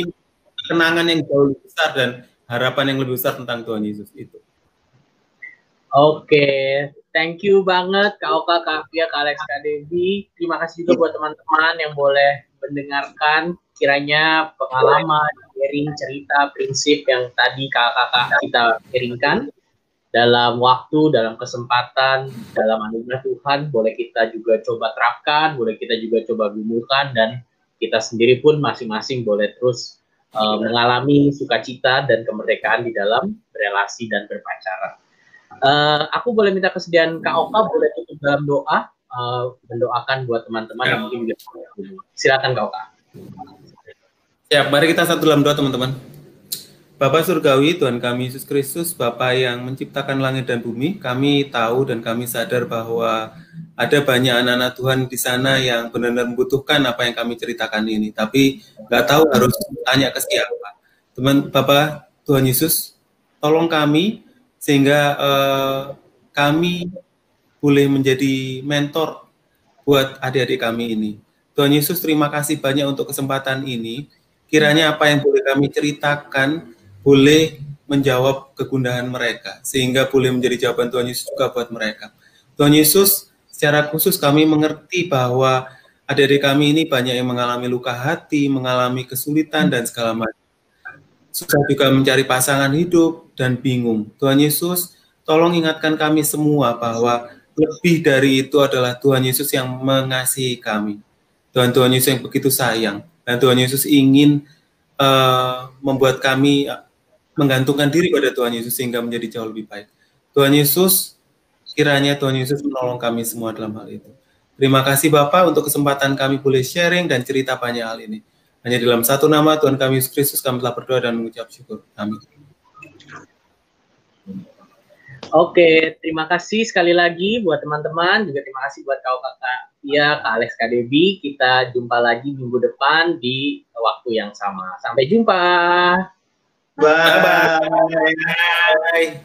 kenangan yang jauh lebih besar dan harapan yang lebih besar tentang Tuhan Yesus itu. Oke, thank you banget Kak Oka, Kak Fia, Kak Alex, Kak Devi. Terima kasih juga buat teman-teman yang boleh mendengarkan kiranya pengalaman, sharing, cerita, prinsip yang tadi kakak-kakak kita sharingkan dalam waktu, dalam kesempatan, dalam anugerah Tuhan, boleh kita juga coba terapkan, boleh kita juga coba gumulkan, dan kita sendiri pun masing-masing boleh terus uh, mengalami sukacita dan kemerdekaan di dalam relasi dan berpacaran. Uh, aku boleh minta kesediaan Kak Oka, boleh tutup dalam doa, uh, mendoakan buat teman-teman yang mungkin silakan Kak Oka. Ya, mari kita satu dalam doa teman-teman. Bapa Surgawi, Tuhan kami Yesus Kristus, Bapa yang menciptakan langit dan bumi, kami tahu dan kami sadar bahwa ada banyak anak-anak Tuhan di sana yang benar-benar membutuhkan apa yang kami ceritakan ini, tapi nggak tahu harus tanya ke siapa. Teman Bapak Tuhan Yesus, tolong kami sehingga uh, kami boleh menjadi mentor buat adik-adik kami ini. Tuhan Yesus, terima kasih banyak untuk kesempatan ini. Kiranya apa yang boleh kami ceritakan boleh menjawab kegundahan mereka sehingga boleh menjadi jawaban Tuhan Yesus juga buat mereka. Tuhan Yesus secara khusus kami mengerti bahwa adik-adik kami ini banyak yang mengalami luka hati, mengalami kesulitan dan segala macam. Susah juga mencari pasangan hidup dan bingung. Tuhan Yesus, tolong ingatkan kami semua bahwa lebih dari itu adalah Tuhan Yesus yang mengasihi kami. Tuhan Tuhan Yesus yang begitu sayang dan Tuhan Yesus ingin uh, membuat kami menggantungkan diri pada Tuhan Yesus sehingga menjadi jauh lebih baik. Tuhan Yesus, kiranya Tuhan Yesus menolong kami semua dalam hal itu. Terima kasih Bapak untuk kesempatan kami boleh sharing dan cerita banyak hal ini. Hanya dalam satu nama Tuhan kami Yesus Kristus kami telah berdoa dan mengucap syukur. Amin. Oke, terima kasih sekali lagi buat teman-teman, juga terima kasih buat kau kakak Iya, Kak Alex Kak Debbie. Kita jumpa lagi minggu depan di waktu yang sama. Sampai jumpa. Bye. Bye. Bye.